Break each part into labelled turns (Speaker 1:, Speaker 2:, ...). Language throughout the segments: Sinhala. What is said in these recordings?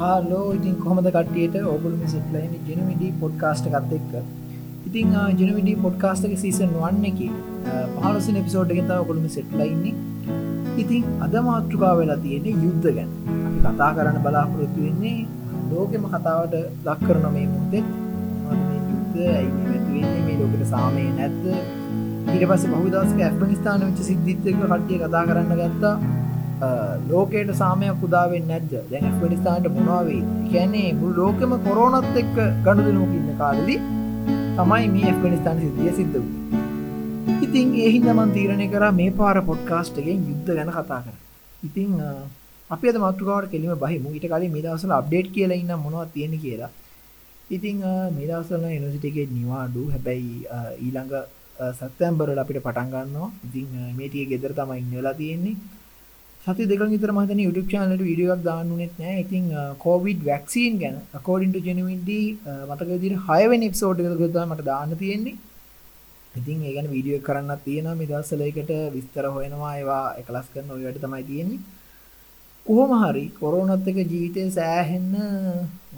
Speaker 1: හාලෝ ඉතින් කොහොමද කට්ටියට? ඔගුලම සිටලයින් ජනවිඩි පොඩ්කාස්ට එකත් එක්ක. ඉතින් ජනවිඩි පොඩ්කාස්ටක සීසන් වන්න එක පහලසින එපිසෝඩ් එකතා ඔගුලම සෙට්ලයින්නේ ඉතින් අද මාතෘකා වෙලා තියෙන යුද්ධ ගැන. අපි කතා කරන්න බලාපොරොත්තු වෙන්නේ ලෝකෙම කතාවට ලක් කරන මේ මුත්තෙත් යුද්ධ ඇයි වෙන්නේ? මේ ලෝකට සාමය නැත්ද ඊට පස්ස බහුදස්ක ඇෆ්ගනිස්ථාන වෙච්ච සිද්ධිත්තක කට්ටිය කතා කරන්න ගත්තා. ලෝකයට සාමයක් උදාවෙන් නැද්ද? දැන් වැඩිස්ථාන්ට මොනවාවේ කැනේ මුල් ලෝකම කොරෝනත් එක්ක ගණුදනමක ඉන්න කාලදි තමයි මේ ඇෆ්ගනිස්ථාන සිද්ධිය සිද්ධ වූ ඉතින් ඒහින්ද මන් තීරණය කර මේ පාර පොඩ්කාස්ටගෙන් යුද්ධ ගැන කතා කර ඉතිං අපි අද මතුකාවට කෙලිම බහිමු. ඊට කලින් මේ දවසල අප්ඩේට් කියලා ඉන්න මොනවා තියෙන කියලා. ඉතිං මේ දවසල යුනිසිටිගේ නිවාඩු. හැබැයි ඊළඟ සත්තැම්බරල අපිට පටන්ගන්නවා ඉතිං මේටිය ගෙදර තමයි ඉන්නලා තියෙන්නේ. සති දෙක විතර මතන YouTube channel වීඩියෝ එකක් දාන්න උනේත් නෑ. ඉතින් COVID vaccine ගැන according to genuinely මතක විදිහට 6 වෙනි එපිසෝඩ් එකක තමයි මට දාන්න තියෙන්නේ. ඉතින් ඒ ගැන වීඩියෝ එකක් කරන්නත් තියෙනවා. මේ දවස්වල ඒකට විස්තර හොයනවා ඒවා එකලස් කරන ඔය වැඩ තමයි තියෙන්නේ. කොහොම හරි කොරෝනත් එක ජීවිතේ සෑහෙන්න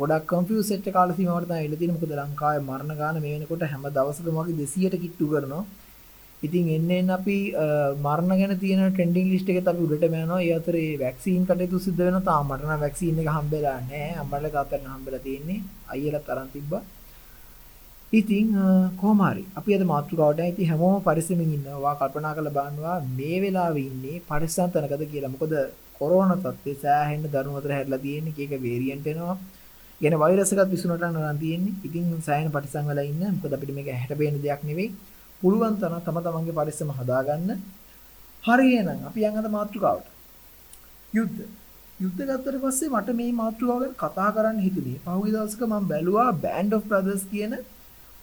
Speaker 1: ගොඩක් කම්ෆියුස් වෙච්ච කාල සීමාවට තමයි ඉඳලා තියෙන්නේ. මොකද ලංකාවේ මරණ ගාන මේ වෙනකොට හැම දවසකම වගේ 200ට කිට්ටු කරනවා. ඉතින් එන්න එන්න අපි මරණ ගැන තියෙන ට්‍රෙන්ඩින් ලිස්ට් එකත් අපි උඩට යනවා. ඒ අතරේ වැක්සීන් කටයුතු සිද්ධ වෙනවා. තාම මට නම් වැක්සීන් එක හම්බෙලා නැහැ. අම්මලා තාත්තලා හම්බෙලා තියෙන්නේ. අයියලාත් අරන් තිබ්බා. ඉතින් කොහොම හරි අපි අද මාතෘකාවට ඉතින් හැමෝම පරිස්සමින් ඉන්නවා. කල්පනා කරලා බලනවා මේ වෙලාවේ ඉන්නේ පරිස්සම් තැනකද කියලා. මොකද කොරෝනා තත්ත්වය සෑහෙන දරුණු අතර හැදලා තියෙන්නේ. කීක වේරියන්ට් එනවා. කියන වෛරස් එකත් විසුණුට යනවා තියෙන්නේ. ඉතින් සෑහෙන පරිස්සම් වෙලා ඉන්න. මොකද අපිට මේක හැට බේන දෙයක් නෙවෙයි. පුළුවන් තරම් තම තමන්ගේ පරිස්සම හදාගන්න. හරි එහෙනම් අපි යන් අද මාතෘකාවට. යුද්ධ. යුද්ධ ගත්තට පස්සේ මට මේ මාතෘකාව ගැන කතා කරන්න හිතුනේ. පහුගිය දවසක මම බැලුවා Band of Brothers කියන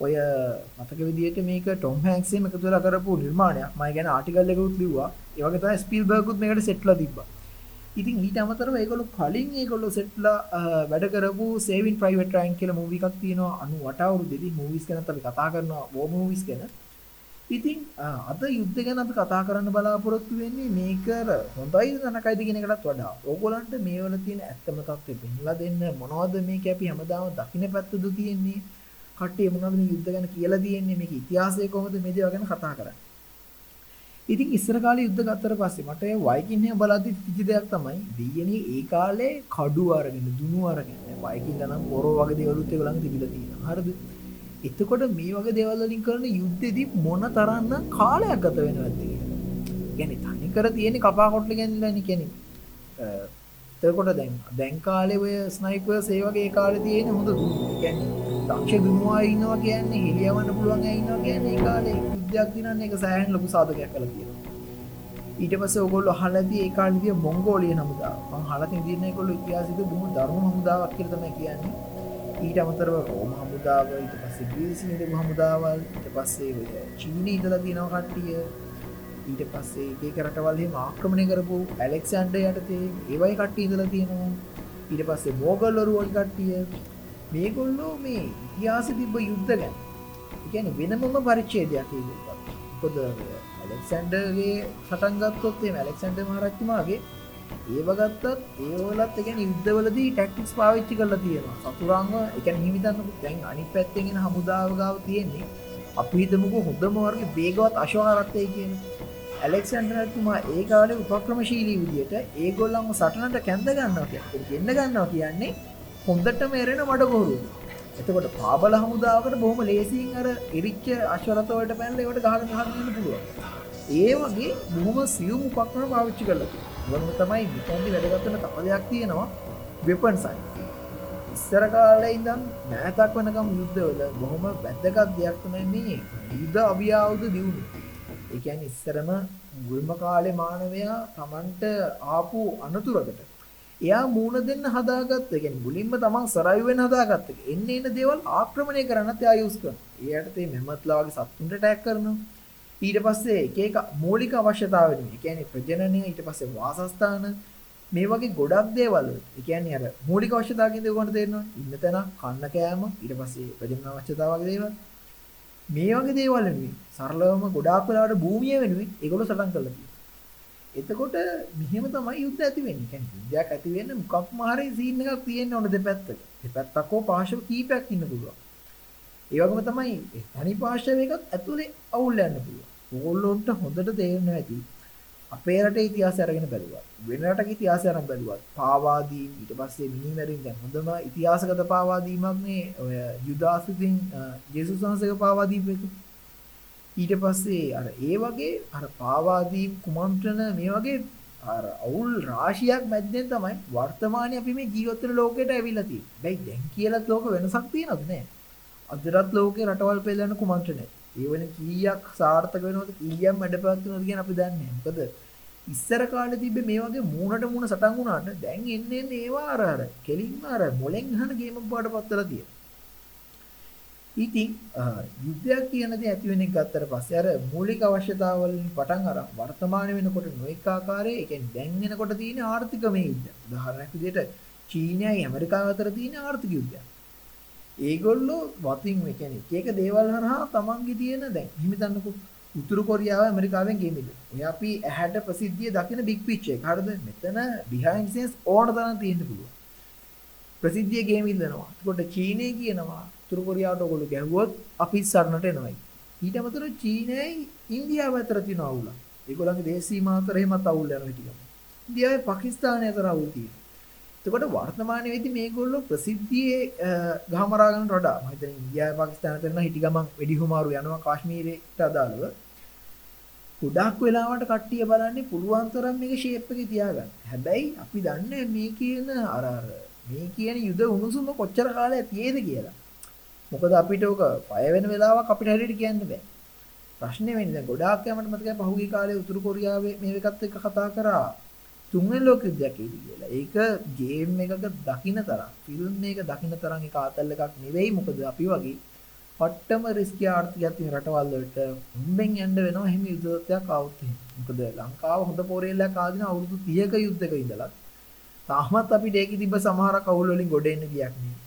Speaker 1: ඔය මතක විදිහට මේක ටොම් හැන්ක්ස් එකම එකතු වෙලා කරපු නිර්මාණයක්. මම ගැන ආටිකල් එකකුත් ලිව්වා. ඒ වගේ තමයි ස්පීල්බර්ග්කුත් මේකට සෙට්ලා තිබ්බා. ඉතින් ඊට අමතරව ඒගොල්ලෝ කලින් ඒගොල්ලෝ සෙට්ලා වැඩ කරපු Saving Private Ryan කියලා මූවි එකක් තියෙනවා 98 අවුරුද්දේදී මූවිස් ගැනත් අපි කතා කරනවා වෝ මූවිස් ගැන. ඉතින් අද යුද්ධ ගැන අපි කතා කරන්න බලාපොරොත්තු වෙන්නේ මේක හොඳයිද නරකයිද කියන එකටත් වඩා. ඕගොල්ලන්ට මේ වල තියෙන ඇත්තම තත්ත්වෙ පෙන්ලා දෙන්න. මොනවද මේක අපි හැමදාම දකින්න පැත්තද තියෙන්නේ? කට්ටිය මොනවද මේ යුද්ධ ගැන කියලා තියෙන්නේ මේක ඉතිහාසය කොහොමද මේ දේවල් ගැන කතා කරන්නේ? ඉතින් ඉස්සර කාලේ යුද්ධ ගත්තට පස්සේ මට ඒ වයිකින් එක බලද්දි තිච්ච දෙයක් තමයි. දෙයියනේ ඒ කාලේ කඩු අරගෙන දුනු අරගෙන වයිකින් නම් පොරෝ වගේ දේවලුත් ඒගොල්ලන් තිබිලා තියෙනවා. හරිද? එතකොට මේ වගේ දේවල් වලින් කරන යුද්ධෙදී මොන තරම්නම් කාලයක් ගත වෙනවද කියලා. කියන්නේ තනි කර තියෙන කපා කොටල ගැනලානේ කියන්නේ. එතකොට දැන් දැන් කාලේ ඔය ස්නයිපර්ස් ඒ වගේ කාලේ තියෙන හොඳ දුන්නු. කියන්නේ දක්ෂ දුන්නවා ඉන්නවා කියන්නේ හෙලියවන්න පුළුවන් අය ඉන්නවා කියන්නේ ඒ කාලේ යුද්ධයක් දිනන්නේ ඒක සෑහෙන ලොකු සාධකයක් කරලා තියෙනවා. ඊට පස්සේ ඔයගොල්ලෝ අහලාදී ඒ කාලේදී මොංගෝලියන් හමුදාව. මම අහලා තියෙන ඒගොල්ලෝ ඉතිහාසෙදී බොහොම දරුණු හමුදාවක් කියලා තමයි කියන්නේ. ඊට අමතරව රෝම හමුදාව ඊට පස්සේ ග්‍රීසි ඉඳපු හමුදාවල් ඊට පස්සේ ඔය චීනයේ ඉඳලා තියෙනවා කට්ටිය ඊට පස්සේ එක එක රටවල් එහෙම ආක්‍රමණය කරපු ඇලෙක්සැන්ඩර් යටතේ ඒ වගේ කට්ටිය ඉඳලා තියෙනවා. ඊට පස්සේ මෝගල්වරු වගේ කට්ටිය. මේගොල්ලෝ මේ ඉතිහාසෙ තිබ්බ යුද්ධ ගැන. ඒ කියන්නේ වෙනමම පරිච්ඡේදයක් ඒගොල්ලෝ මොකද ඇලෙක්සැන්ඩර්ගේ සටන් ගත්තොත් එහෙම ඇලෙක්සැන්ඩර් මහරජතුමාගේ ඒව ගත්තත් ඒවලත් එකැන යුද්ධවලදී ටැක්ටික්ස් පාවිච්චි කරලා තියෙනවා. සතුරංග එකැන හිමිතන්න දැන් අනි පැත්තෙගෙන හමුදාවගාව තියෙන්නේ අපි හිතමුකු හොඳම වර්ග බේගවත් අශවාරත්තය කියන ඇලෙක්සන්ඩරතුමා ඒ කාලේ උපක්‍රමශීලී විදියට ඒගොල්ලම සටනට කැඳ ගන්නවා කිය ගෙන්න්න ගන්නවා කියන්නේ හොඳට මේරෙන මඩගොරු එතකොට පාබල හමුදාවට බොහම ලේසින් අර එරිච්ච අශ්වරතවට පැල්ලවට ගහන හන්න පුළුව ඒ වගේ බොහොම සියුම් උපක්‍රම පාවිච්චි කරලති වනු තමයි මෙතැන්දි වැඩගත්වන තම දෙයක් තියෙනවා. වෙපන් සයි ඉස්සර කාලේ ඉඳම් නෑතක් වනකම් යුද්ධවල බොහොම වැදගත් දෙයක් තමයි මේ යුද්ධ අභියාවුද දියුණු. එකන් ඉස්සරම ගුල්ම කාලෙ මානවයා තමන්ට ආපු අනතුරකට එයා මූුණ දෙන්න හදාගත්ත ගැන මුලින්ම තමන් සරයිුවෙන් හදාගත්ත එන්න එන්න දේවල් ආක්‍රමණය කරන්න යායුස්ක ඒයටතේ මෙමත්ලාගේ සත්තුන්ට ටැක් කරනවා. ඊට පස්සේ එක මූලික අවශ්‍යතාවෙන එකැන ප්‍රජනනය ඊට පස්සේ වාසස්ථාන මේ වගේ ගොඩක් දේවල් එකන්නේ අර මූලික අවශ්‍යතාවකින්ද ගොන්න තේරෙනවා ඉන්න තැන කන්න කෑම ඊට පස්සේ ප්‍රජනන අවශ්‍යතාවගේ දේවල් මේ වගේ දේවල් වෙනුවෙන් සරලවම ගොඩාක් වෙලාවට භූමිය වෙනුවෙන් ඒගොල්ලෝ සටන් කරලා තියෙනවා එතකොට මෙහෙම තමයි යුද්ධ ඇති වෙන්නේ. කියන්නේ යුද්ධයක් ඇති වෙන්න මොකක් මාරේ සීන් එකක් තියෙන්න ඕන දෙපැත්තක. දෙපැත්තක් හෝ පාර්ශව කීපයක් ඉන්න පුළුවන්. ඒ වගේම තමයි තනි පාර්ශව එකක් ඇතුලේ අවුල් යන්න පුළුවන්. ඕගොල්ලොන්ට හොඳට තේරෙනවා ඇති. අපේ රටේ ඉතිහාසය අරගෙන බැලුවා. වෙන රටක ඉතිහාසය අරන් බැලුවා. පාවාදීම් ඊට පස්සේ මිනිමැරීම් දැන් හොඳම ඉතිහාසගත පාවාදීමක් මේ ඔය යුදාසිතින් ජේසුස් වහන්සේගේ පාවාදීම් එක. ඊට පස්සේ අර ඒ වගේ අර පාවාදීම් කුමන්ත්‍රණ මේ වගේ අර අවුල් රාශියක් මැද්දෙන් තමයි වර්තමානයේ අපි මේ ජීවත් වෙන ලෝකෙට ඇවිල්ලා තියෙන්නේ. බැයි දැන් කියලාත් ලෝක වෙනසක් තියෙනවද නෑ? අදටත් ලෝකේ රටවල් පෙළෙන කුමන්ත්‍රණයි. ඒ වෙන කීයක් සාර්ථක වෙනවද කීයක් මැඩපවත්වනවද කියන අපි දන්නේ නැහැ. මොකද ඉස්සර කාලේ තිබ්බේ මේ වගේ මූණට මූණ සටන් වුණාට දැන් එන්නේ එන්නේ ඒවා අර අර කෙලින්ම අර මොලෙන් ගහන ගේම් එකක් බාටපත් වෙලා තියෙනවා. ඉතින් යුද්ධයක් කියන දේ ඇති වෙන එක ගත්තට පස්සේ අර මූලික අවශ්‍යතාවවලින් පටන් අරන් වර්තමාන වෙනකොට නොඑක ආකාරයේ ඒ කියන්නේ දැන් එනකොට තියෙන ආර්ථිකමය යුද්ධ. උදාහරණයක් විදිහට චීනයයි ඇමරිකාව අතර තියෙන ආර්ථික යුද්ධයක්. ඒගොල්ලෝ වතින් මේ කියන්නේ එක එක දේවල් හරහා තමන්ගේ තියෙන දැන් හිමිතන්නකෝ උතුරු කොරියාව ඇමරිකාවෙන් ගේමිද. ඔය අපි ඇහැට ප්‍රසිද්ධිය දකින බිග් පිච් එක. හරිද? මෙතන behind scenes ඕන තරම් තියෙන්න පුළුවන්. ප්‍රසිද්ධිය ගේම් ඉල්ලනවා. එතකොට චීනය කියනවා උතුරු කොරියාවට ඔයගොල්ලෝ ගැහුවොත් අපි සරණට එනවායි. ඊට අමතරව චීනයයි ඉන්දියාව අතර තියෙන අවුල. ඒගොල්ලන්ගේ දේශ සීමා අතර එහෙමත් අවුල් යනවා ටිකක්. ඉන්දියාවයි පාකිස්තානය අතර අවුල් තියෙනවා. එතකොට වර්තමානයේ වෙද්දි මේගොල්ලෝ ප්‍රසිද්ධියේ ගහමරා ගන්න වඩා මම හිතන්නේ ඉන්දියාව පාකිස්තාන අතර නම් හිටි ගමන් වෙඩි හුමාරු යනවා කාශ්මීරයට අදාළව ගොඩාක් වෙලාවට කට්ටිය බලන්නේ පුළුවන් තරම් මේක ෂේප් එකේ තියාගන්න. හැබැයි අපි දන්නේ මේ කියන අර අර මේ කියන යුද උණුසුම කොච්චර කාලයක් තියේද කියලා. මොකද අපිට ඕක පය වෙන වෙලාවක් අපිට හරියට කියන්න බෑ. ප්‍රශ්නේ වෙන්නේ දැන් ගොඩාක් යමට මතකයි පහුගිය කාලේ උතුරු කොරියාවේ මේ එකත් එක්ක කතා කරා. තුන්වෙනි ලෝක යුද්ධයක් එයි කියලා. ඒක ගේම් එකක දකින්න තරම්, ෆිල්ම් එක දකින්න තරම් ඒක ආතල් එකක් නෙවෙයි. මොකද අපි වගේ පට්ටම රිස්කී ආර්ථිකයක් තියෙන රටවල් වලට හුම්බෙන් යන්න වෙනවා එහෙම යුද්ධයක් આવුත් මොකද ලංකාව හොඳ පොරේල්ලක් ආදින අවුරුදු 30ක යුද්ධක ඉඳලා තාමත් අපිට ඒකේ තිබ්බ සමහර කවුල් වලින් ගොඩ එන්න ගියක් නෙවෙයි.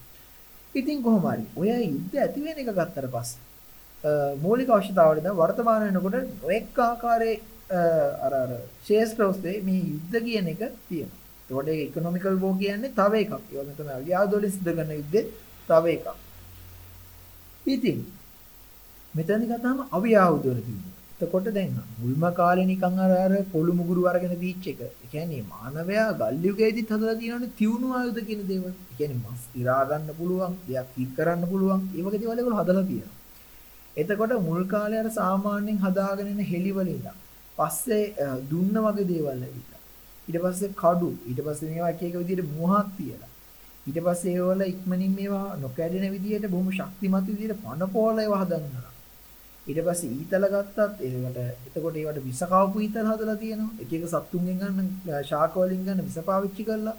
Speaker 1: ඉතින් කොහොම හරි ඔය යුද්ධ ඇති වෙන එක ගත්තට පස්සේ මූලික අවශ්‍යතාවල දැන් වර්තමාන වෙනකොට නොඑක් ආකාරයේ අර අර ශේෂ්ත්‍ර ඔස්සේ මේ යුද්ධ කියන එක තියෙනවා. ඒකට ඒක ඉකොනොමිකල් වෝ කියන්නේ තව එකක්. ඒ වගේම තමයි අව්‍යාදෝලින් සිද්ධ කරන යුද්ධේ තව එකක්. ඉතින් මෙතනදි ගත්තාම අවියාවුද වල තිබුණා. එතකොට දැන් මුල්ම කාලේ නිකන් අර අර පොළු මුගුරු අරගෙන දීච්ච එක. ඒ කියන්නේ මානවයා ගල් යුගයේදීත් හදලා තියෙනවනේ තියුණු ආයුධ කියන දේවල්. ඒ කියන්නේ මස් ඉරා ගන්න පුළුවන්, දෙයක් හිට කරන්න පුළුවන්. ඒ වගේ දේවල් ඒගොල්ලෝ හදලා තියෙනවා. එතකොට මුල් කාලේ අර සාමාන්‍යයෙන් හදාගෙන ඉන්න හෙලිවල ඉඳන් පස්සේ දුන්න වගේ දේවල් ඇවිල්ලා. ඊට පස්සේ කඩු, ඊට පස්සේ මේවා එක එක විදිහට මුවහක් තියලා. ඊට පස්සේ ඒවල ඉක්මනින් මේවා නොකැඩෙන විදිහට බොහොම ශක්තිමත් විදිහට පන පොළ ඒවා හදන්නවා. ඊට පස්සේ ඊතල ගත්තත් ඒකට එතකොට ඒවට විස කවපු ඊතල හදලා තියෙනවා. එක එක සත්තුන්ගෙන් ගන්න ශාක වලින් ගන්න විස පාවිච්චි කරලා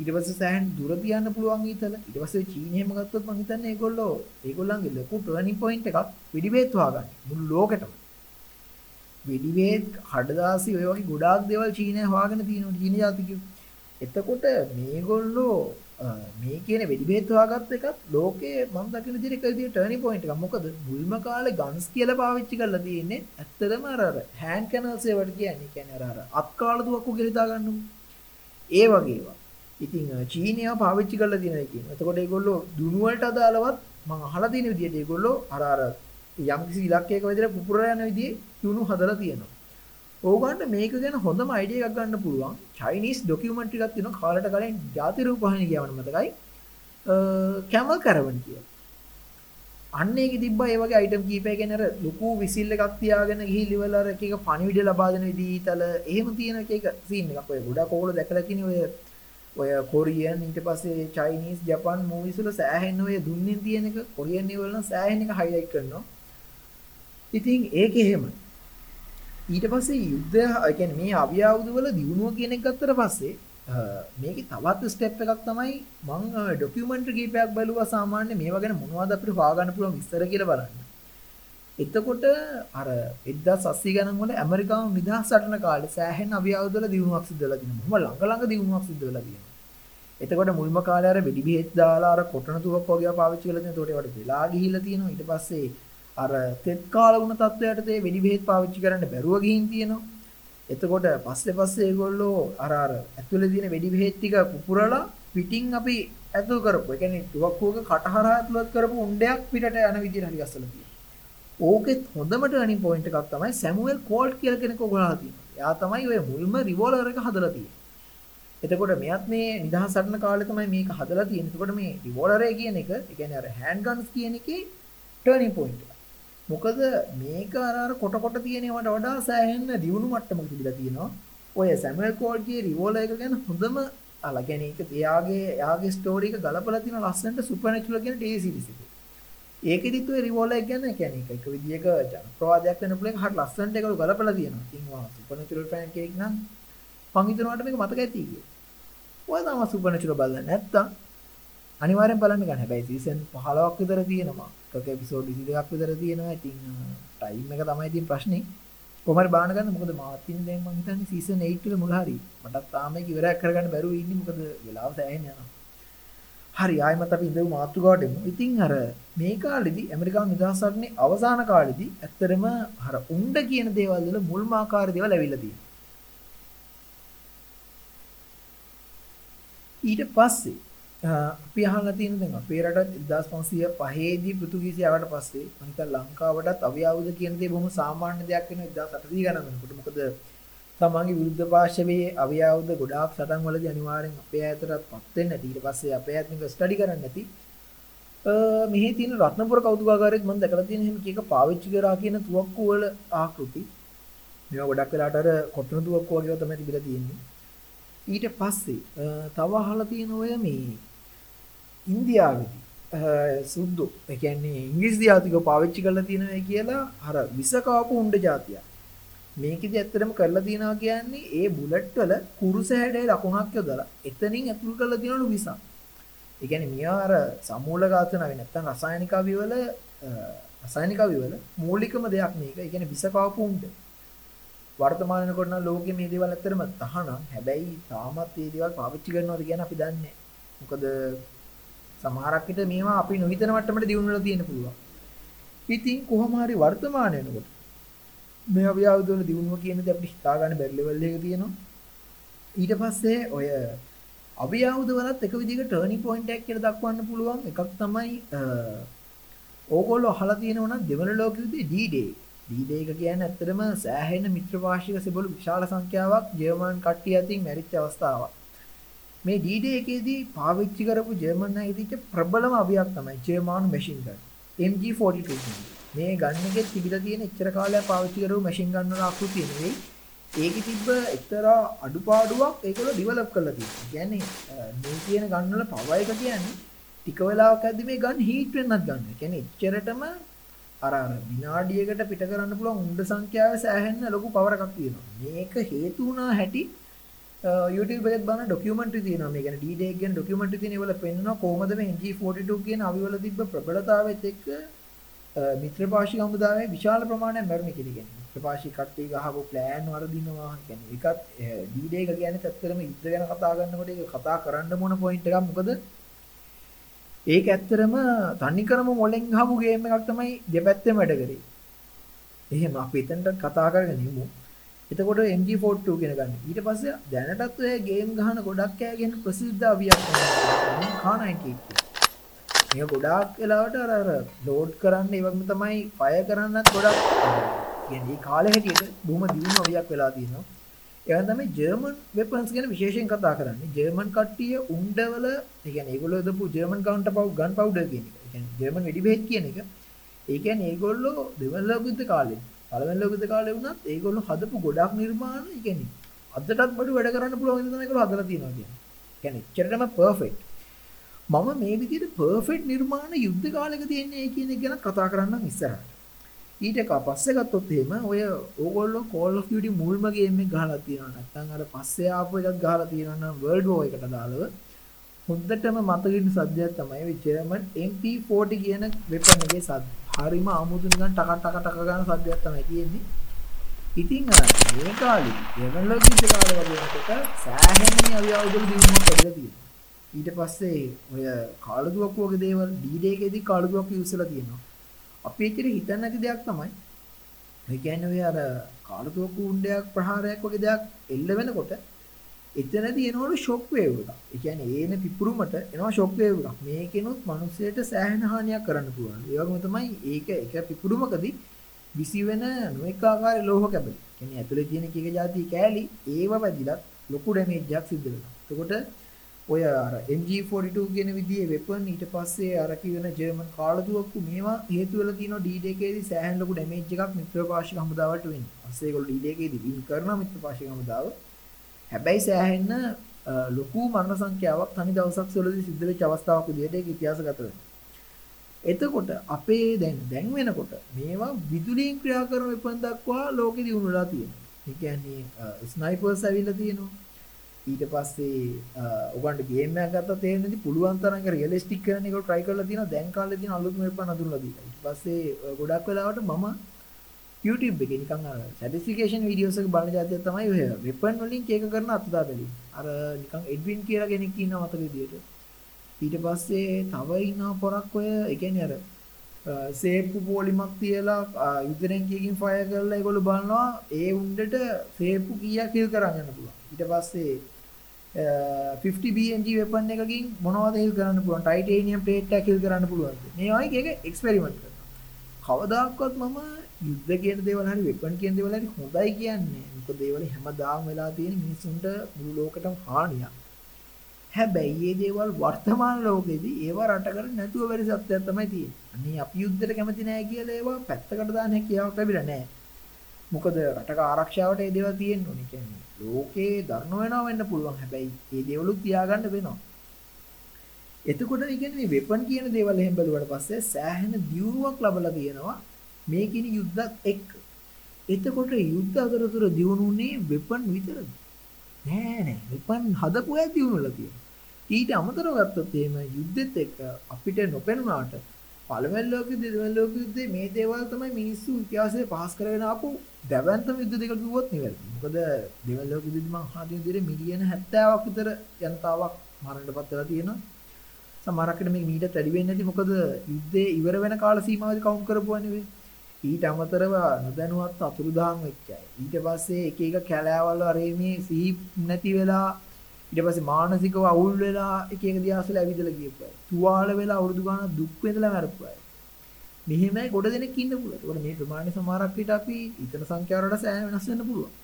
Speaker 1: ඊට පස්සේ සෑහෙන දුර තියන්න පුළුවන් ඊතල. ඊට පස්සේ චීනයේම ගත්තොත් මම හිතන්නේ ඒගොල්ලෝ ඒගොල්ලන්ගේ ලොකු ටර්නින් පොයින්ට් එකක් වෙඩිබේත් හොයාගන්න. මුළු ලෝකෙටම. වෙඩිබේත් කඩදාසි ඔය වගේ ගොඩාක් දේවල් චීනය හොයාගෙන තියෙනවා චීන ජාතිකයෝ. එතකොට මේගොල්ලෝ මේ කියන වෙඩි බෙහෙත් හොයාගත්ත එකත් ලෝකයේ මම දකින විදිහට එක විදිහට ටර්නින් පොයින්ට් එකක්. මොකද මුල්ම කාලේ ගන්ස් කියලා පාවිච්චි කරලා තියෙන්නේ ඇත්තටම අර අර හෑන්ඩ් කැනල්ස් ඒවට කියන්නේ. කියන්නේ අර අර අත්කාල දුවක්කු කියලා හිතා ගන්නකො. ඒ වගේ ඒවා. ඉතින් චීනියා පාවිච්චි කරලා තියෙනවා කියනවා. එතකොට ඒගොල්ලෝ දුනු වලට අදාළවත් මම අහලා තියෙන විදිහට ඒගොල්ලෝ අර අර යම්කිසි ඉලක්කයක විදිහට පුපුරලා යන විදිහේ දුනු හදලා තියෙනවා. ඕගන්ට මේක ගැන හොඳම අයිඩිය එකක් ගන්න පුළුවන් චයිනිස් ඩොකියුමන්ටරි එකක් තියෙනවා කාලට කලින් ජාති රූපවාහිනිය කියවන මතකයි කැමල් කරවන් කියලා. අන්න ඒකේ තිබ්බා ඒ වගේ අයිටම් කීපයක් ගැන අර ලොකු විසිල් එකක් තියාගෙන ගිහින් ඉවල අර එක එක පණිවිඩ ලබා දෙන විදිහටල එහෙම තියෙන එක එක සීන් එකක් ඔය ගොඩක් ඕගොල්ලෝ දැකලා තියෙන ඔය ඔය කොරියන් ඊට පස්සේ චයිනීස් ජපන් මූවිස් වල සෑහෙන ඔය දුන්නින් තියෙන එක කොරියන් ඒවල නම් සෑහෙන එක හයිලයිට් කරනවා. ඉතින් ඒක එහෙමයි. ඊට පස්සේ යුද්ධය කියන්නේ මේ අවියාවුද වල දියුණුව කියන එක ගත්තට පස්සේ මේකේ තවත් ස්ටෙප් එකක් තමයි මම ඩොකියුමන්ටරි කීපයක් බලුවා සාමාන්‍ය මේවා ගැන මොනවද අපිට හොයාගන්න පුළුවන් විස්තර කියලා බලන්න. එතකොට අර 1780 ගණන් වල ඇමරිකාව නිදහස් සටන කාලේ සෑහෙන අවියාවුද වල දියුණුවක් සිද්ධ වෙලා තියෙනවා. මොකම ළඟ ළඟ දියුණුවක් සිද්ධ වෙලා තියෙනවා. එතකොට මුල්ම කාලේ අර වෙඩි බෙහෙත් දාලා අර කොටන තුවක් වගේ පාවිච්චි කරලා තියෙනවා. එතකොට ඒවට වෙලා ගිහිල්ලා තියෙනවා. ඊට පස්සේ අර තෙත් කාල වුණ තත්වයට තේ වෙඩි බෙහෙත් පාවිච්චි කරන්න බැරුව ගිහින් තියෙනවා. එතකොට පස්සේ පස්සේ ඒගොල්ලෝ අර අර ඇතුලේ තියෙන වෙඩි බෙහෙත් ටික පුපුරලා පිටින් අපි ඇතුල් කරපුවා. ඒ කියන්නේ තුවක්කුවක කටහරා ඇතුළත් කරපු උණ්ඩයක් පිටට යන විදිහට හරි ගස්සලා තියෙනවා. ඕකෙත් හොඳම ටර්නින් පොයින්ට් එකක් තමයි සැමුවෙල් කෝල්ට් කියලා කෙනෙක් ඔයගොල්ලෝ තියෙනවා. එයා තමයි ඔය මුල්ම රිවෝල්වර් එක හදලා තියෙන්නේ. එතකොට මෙයත් මේ නිදහස් සටන කාලේ තමයි මේක හදලා තියෙන්නේ. එතකොට මේ රිවෝල්වර් කියන එක, ඒ කියන්නේ අර හෑන්ඩ් ගන්ස් කියන එකේ ටර්නින් පොයින්ට් එක. මොකද මේක අර අර කොට කොට තියෙනවට වඩා සෑහෙන දියුණු මට්ටමක තිබිලා තියෙනවා. ඔය සැමුවෙල් කෝල්ට්ගේ රිවෝල්වර් එක ගැන හොඳම අලා ගැන ඒක එයාගේ එයාගේ ස්ටෝරි එක ගලපලා තියෙන ලස්සනට සුපර්නැචුරල් කියන ටී සීරීස් එකේ. ඒකෙදිත් ඔය රිවෝල්වර් එක ගැන කියන්නේ එක එක විදියක ජනප්‍රවාදයක් වෙන පුළුවන් හරිය ලස්සනට ඒක ගලපලා තියෙනවා. ඉතින් වා සුපර්නැචුරල් ෆෑන් කෙනෙක් නම් මං හිතනවාට මේක මතක ඇති කියලා. ඔය තමයි සුපර්නැචුරල් බලන්න නැත්තම් අනිවාර්යෙන් බලන්න ගන්න. හැබැයි සීසන් 15ක් විතර තියෙනවා. එක එපිසෝඩ් 22ක් විතර තියෙනවා. ඉතින් ටයිම් එක තමයි තියෙන ප්‍රශ්නේ. කොහමද බාන ගන්න මොකද මාත් ඉන්නේ දැන් මං හිතන්නේ සීසන් 8 වල මුල හරි. මටත් තාම ඒක ඉවරයක් කරගන්න බැරුව ඉන්නේ මොකද වෙලාව සෑහෙන යනවා. හරි ආයෙමත් අපි ඉඳමු මාතෘකාවට එමු. ඉතින් අර මේ කාලෙදි ඇමරිකානු නිදහස් සටනේ අවසාන කාලෙදි ඇත්තටම අර උණ්ඩ කියන දේවල් වල මුල්ම ආකාර දේවල් ඇවිල්ලා තියෙනවා. ඊට පස්සේ අපි අහලා තියෙන දැන් අපේ රටත් 1505 දී පෘතුගීසි ආවට පස්සේ මම හිතා ලංකාවටත් අවියාවුද කියන දේ බොහොම සාමාන්‍ය දෙයක් වෙනවා 1800 ගණන් වෙනකොට. මොකද තමන්ගේ විරුද්ධ පාර්ශවයේ අවියාවුද ගොඩාක් සටන් වලදී අනිවාර්යෙන් අපේ ඈතටපත් වෙන්නේ නැති. ඊට පස්සේ අපේ ඈත් මේක ස්ටඩි කරන්නේ නැති. මෙහි තියෙන රත්නපුර කෞතුකාගාරයේත් මම දැකලා තියෙන හැම කීක පාවිච්චි කරා කියන තුවක්කු වල ආකෘති. මේවා ගොඩක් වෙලාට අර කොටන තුවක්කු වගේ තමයි තිබිලා තියෙන්නේ. ඊට පස්සේ තව අහලා තියෙන ඔය මේ ඉන්දියාවේදී සුද්දු ඒ කියන්නේ ඉංග්‍රීසි ජාතික පාවිච්චි කරලා තියෙනවා කියලා අර විස කාපු උණ්ඩ జాතියක්. මේකෙදි ඇත්තටම කරලා තියෙනවා කියන්නේ ඒ බුලට් වල කුරුස හැඩේ ලකුණක් යොදලා එතනින් ඇතුල් කරලා තියෙනලු විසක්. ඒ කියන්නේ මියා අර සමූල ඝාතන වෙන්නේ නැත්තම් රසායනික අවිවල රසායනික අවිවල මූලිකම දෙයක් මේක. ඒ කියන්නේ විස කාපු උණ්ඩ. වර්තමාන වෙනකොට නම් ලෝකෙ මේ දේවල් ඇත්තටම තහනම්. හැබැයි තාමත් මේ දේවල් පාවිච්චි කරනවද කියන අපි දන්නේ නැහැ. මොකද සමහරක් විට මේවා අපි නොහිතන මට්ටමට දියුණුවලා තියෙන්න පුළුවන්. ඉතින් කොහොම හරි වර්තමාන වෙනකොට මේ අවියාවද වල දියුණුව කියන දේ අපිට හිතා ගන්න බැරි ලෙවල් එකක තියෙනවා. ඊට පස්සේ ඔය අවියාවද වලත් එක විදිහක ටර්නින් පොයින්ට් එකක් කියලා දක්වන්න පුළුවන් එකක් තමයි ඕගොල්ලෝ අහලා තියෙනවා නම් දෙවන ලෝක යුද්ධයේ D-Day. D-Day එක කියන්නේ ඇත්තටම සෑහෙන මිත්‍රපාක්ෂික සෙබළු විශාල සංඛ්‍යාවක් ජර්මන් කට්ටිය අතින් මැරිච්ච අවස්ථාවක්. මේ D-Day එකේදී පාවිච්චි කරපු ජර්මන් අය ඉදිච්ච ප්‍රබලම අවියක් තමයි ජර්මන් මැෂින් ගන් MG42 මේ ගන් එකේ තිබිලා තියෙන එච්චර කාලයක් පාවිච්චි කරපු මැෂින් ගන් වල ආකෘතිය නෙවෙයි ඒකේ තිබ්බ එක්තරා අඩුපාඩුවක් ඒකවල ඩිවලොප් කරලා තියෙනවා. කියන්නේ මේ කියන ගන් වල පවර් එක කියන්නේ ටික වෙලාවක් ඇද්දි මේ ගන් හීට් වෙන්නත් ගන්න. කියන්නේ එච්චරටම අර අර විනාඩියකට පිට කරන්න පුළුවන් උණ්ඩ සංඛ්‍යාවේ සෑහෙන ලොකු පවර් එකක් තියෙනවා. මේක හේතු වුණා හැටි Uh, YouTube එකත් බලන ඩොකියුමන්ටරි තියෙනවා මේ කියන්නේ D-Day ගැන ඩොකියුමන්ටරි තියෙන ඒවල පෙන්වනවා කොහොමද මේ NG42 කියන අවිවල තිබ්බ ප්‍රබලතාවෙත් එක්ක uh, මිත්‍රපාක්ෂික හමුදාවේ විශාල ප්‍රමාණයක් මැරුණේ කියලා කියන්නේ. මිත්‍රපාක්ෂික කට්ටිය ගහපු ප්ලෑන් වරදිනවා කියන්නේ ඒකත් uh, D-Day එක කියන්නේ ඇත්තටම යුද්ධ ගැන කතා කරනකොට ඒක කතා කරන්න මොන පොයින්ට් එකක් මොකද ඒක ඇත්තටම තනිකරම මොලෙන් ගහපු ගේම් එකක් තමයි දෙපැත්තෙම වැඩ කරේ. එහෙම අපි එතනට කතා කරගෙන ඉමු. එතකොට MG42 කියන ගන්න. ඊට පස්සේ දැනටත් ඔය ගේම් ගහන ගොඩක් අය කියන ප්‍රසිද්ධ අවියක් තමයි K98. මේක ගොඩාක් වෙලාවට අර අර ලෝඩ් කරන්න ඒ වගේම තමයි ෆයර් කරන්නත් ගොඩක් කියන්නේ මේ කාලේ හැටියට බොහොම දියුණු අවියක් වෙලා තියෙනවා. ඒ තමයි ජර්මන් වෙපන්ස් ගැන විශේෂයෙන් කතා කරන්නේ. ජර්මන් කට්ටිය උණ්ඩවල ඒ කියන්නේ ඒගොල්ලෝ දපු ජර්මන් කවුන්ටර් පව් ගන් පවුඩර් කියන එක. ඒ කියන්නේ ජර්මන් වෙඩි බෙහෙත් කියන එක. ඒ කියන්නේ ඒගොල්ලෝ දෙවන ලෝක යුද්ධ කාලේ පළවෙනි ලෝක යුද්ධ කාලේ වුණත් ඒගොල්ලෝ හදපු ගොඩක් නිර්මාණ ඒ කියන්නේ අදටත් බඩු වැඩ කරන්න පුළුවන් විදිහ තමයි ඒගොල්ලෝ හදලා තියෙනවා කියන්නේ. කියන්නේ එච්චරටම පර්ෆෙක්ට්. මම මේ විදිහට පර්ෆෙක්ට් නිර්මාණ යුද්ධ කාලෙක තියෙන්නේ කියන එක ගැන කතා කරන්නම් ඉස්සරහට. ඊට පස්සේ ගත්තොත් එහෙම ඔය ඕගොල්ලෝ Call of Duty මුල්ම ගේම් එක ගහලා තියෙනවා නැත්නම් අර පස්සේ ආපු එකක් ගහලා තියෙනවා නම් World War එකට දාලව හොඳටම මතකින් සද්දයක් තමයි ඔය German MP40 කියන වෙපන් එකේ සද්ද. හරිම අමුතු නිකන් ටක ටක ටක ගන්න සද්දයක් තමයි තියෙන්නේ. ඉතින් මේ කාලේ දෙවන ලෝකීය කාලේ වගේ වෙනකොට සෑහෙන අවියවුදුළු දිනුමක් ලැබිලා තියෙනවා. ඊට පස්සේ ඔය කාලදුවක් වගේ දේවල් D-Day එකේදී කාලදුවක් යූස් වෙලා තියෙනවා. අපි එච්චර හිතන්නේ නැති දෙයක් තමයි ඒ කියන්නේ ඔය අර කාලතුවක්කු උණ්ඩයක් ප්‍රහාරයක් වගේ දෙයක් එල්ල වෙනකොට එතනදී එනවලු ෂොක් වේව් එකක්. ඒ කියන්නේ ඒන පිපුරුමට එනවා ෂොක් වේව් එකක්. මේකෙනුත් මිනිස්සෙට සෑහෙන හානියක් කරන්න පුළුවන්. ඒ වගේම තමයි ඒක එක පිපුරුමකදී විසි වෙන නොඑක ආකාරයේ ලෝහ කැබලි. කියන්නේ ඇතුලේ තියෙන කීක જાති කෑලි ඒව වැදිලත් ලොකු ඩැමේජ් එකක් සිද්ධ වෙනවා. එතකොට ඔය අර MG42 කියන විදිහේ වෙපන් ඊට පස්සේ අර කියන ජර්මන් කාලතුවක්කු මේවා හේතු වෙලා තියෙනවා D-Day එකේදී සෑහෙන ලොකු ඩැමේජ් එකක් මිත්‍රපාක්ෂික හමුදාවට වෙන්නේ. පස්සේ ඒගොල්ලෝ D-Day එකේදී වින් කරනවා මිත්‍රපාක්ෂික හමුදාව. හැබැයි සෑහෙන ලොකු මරණ සංඛ්‍යාවක් තනි දවසක් වලදී සිද්ධ වෙච්ච අවස්ථාවක් විදිහට ඒක ඉතිහාසගත වෙනවා. එතකොට අපේ දැන් දැන් වෙනකොට මේවා විදුලියෙන් ක්‍රියා කරන වෙපන් දක්වා ලෝකෙ දිනුනලා තියෙනවා. ඒ කියන්නේ ස්නයිපර්ස් ඇවිල්ලා තියෙනවා. ඊට පස්සේ ඔයගොල්ලන්ට ගේම් එකක් ගත්තා තේරෙන්නේ පුළුවන් තරම් රියලිස්ටික් කරන එක try කරලා තියෙනවා දැන් කාලේ තියෙන අලුත්ම වෙපන් අඳුරලා දීලා. ඊට පස්සේ ගොඩක් වෙලාවට මම YouTube එකේ නිකන් අර සැටිස්ෆිකේෂන් වීඩියෝස් එක බලන જાතියක් තමයි ඔය වෙපන් වලින් කේක කරන අත්දා බැලීම. අර නිකන් එඩ්වින් කියලා කෙනෙක් ඉන්නවා මතක විදියට. ඊට පස්සේ තව ඉන්නවා පොරක් ඔය ඒ කියන්නේ අර සේප්පු පොලිමක් තියලා යුද්ධ රැංකියකින් ෆයර් කරලා ඒගොල්ලෝ බලනවා ඒ උණ්ඩට සේප්පු කීයක් කිල් කරන් යන්න පුළුවන්. ඊට පස්සේ 50 BMG වෙපන් එකකින් මොනවද හිල් කරන්න පුළුවන් ටයිටේනියම් ප්ලේට් එකක් හිල් කරන්න පුළුවන් මේ වගේ එක එක්ස්පෙරිමන්ට් කරනවා කවදාකවත් මම යුද්ධ කියන දේවල් හරි වෙපන් කියන දේවල් හරි හොඳයි කියන්නේ. මොකද ඒවල හැමදාම වෙලා තියෙන මිනිස්සුන්ට මුළු ලෝකෙටම හානියක්. හැබැයි මේ දේවල් වර්තමාන ලෝකෙදී ඒවා රට කර නැතුව බැරි සත්‍යයක් තමයි තියෙන්නේ. අනේ අපි යුද්ධයට කැමති නැහැ කියලා ඒවා පැත්තකට දාන්න හැකියාවක් ලැබිලා නැහැ මොකද රටක ආරක්ෂාවට ඒ දේවල් තියෙන්න ඕනේ. කියන්නේ ලෝකේ දරන වෙනවා වෙන්න පුළුවන්. හැබැයි මේ දේවලුත් තියාගන්න වෙනවා. එතකොට කියන්නේ මේ වෙපන් කියන දේවල් එහෙම බැලුවට පස්සේ සෑහෙන දියුණුවක් ලැබලා තියෙනවා. මේ කින යුද්ධත් එක්ක. එතකොට යුද්ධ අතරතුර දියුණුනේ වෙපන් විතරද? නෑ නෑ වෙපන් හදපු අය දියුණුවලා තියෙනවා. ඊට අමතරව ගත්තොත් එහෙම යුද්ධෙත් එක්ක අපිට නොපෙනුනාට පළවෙනි ලෝක යුද්ධ දෙවෙනි ලෝක යුද්ධේ මේ දේවල් තමයි මිනිස්සු ඉතිහාසයේ පහස් කරගෙන ආපු දැවැන්තම යුද්ධ දෙක කිව්වොත් නෙවෙයි. මොකද දෙවෙනි ලෝක යුද්ධෙදි මං අහන විදිහට මිලියන 70ක් විතර ජනතාවක් මරණයටපත් වෙලා තියෙනවා. සමහරකට මේක මීට වැඩි වෙන්නේ නැති මොකද යුද්ධේ ඉවර වෙන කාල සීමාවදී කවුන්ට් කරපුවා නෙවෙයි. ඊට අමතරව නොදැනුවත් අතුරුදහන් වෙච්ච අය. ඊට පස්සේ එක එක කැලෑවල් අරේ මේ සිහි නැති වෙලා ඊට පස්සේ මානසිකව අවුල් වෙලා එක එක දියාසල ඇවිදලා ගියපු අය. තුවාල වෙලා අවුරුදු ගාණක් දුක් විඳලා මැරපු අය. මෙහෙමයි ගොඩ දෙනෙක් ඉන්න පුළුවන්. ඒකට මේ ප්‍රමාණය සමහරක් විට අපි ඊතන සංඛ්‍යාවලට සෑහෙන වෙනස් වෙන්න පුළුවන්.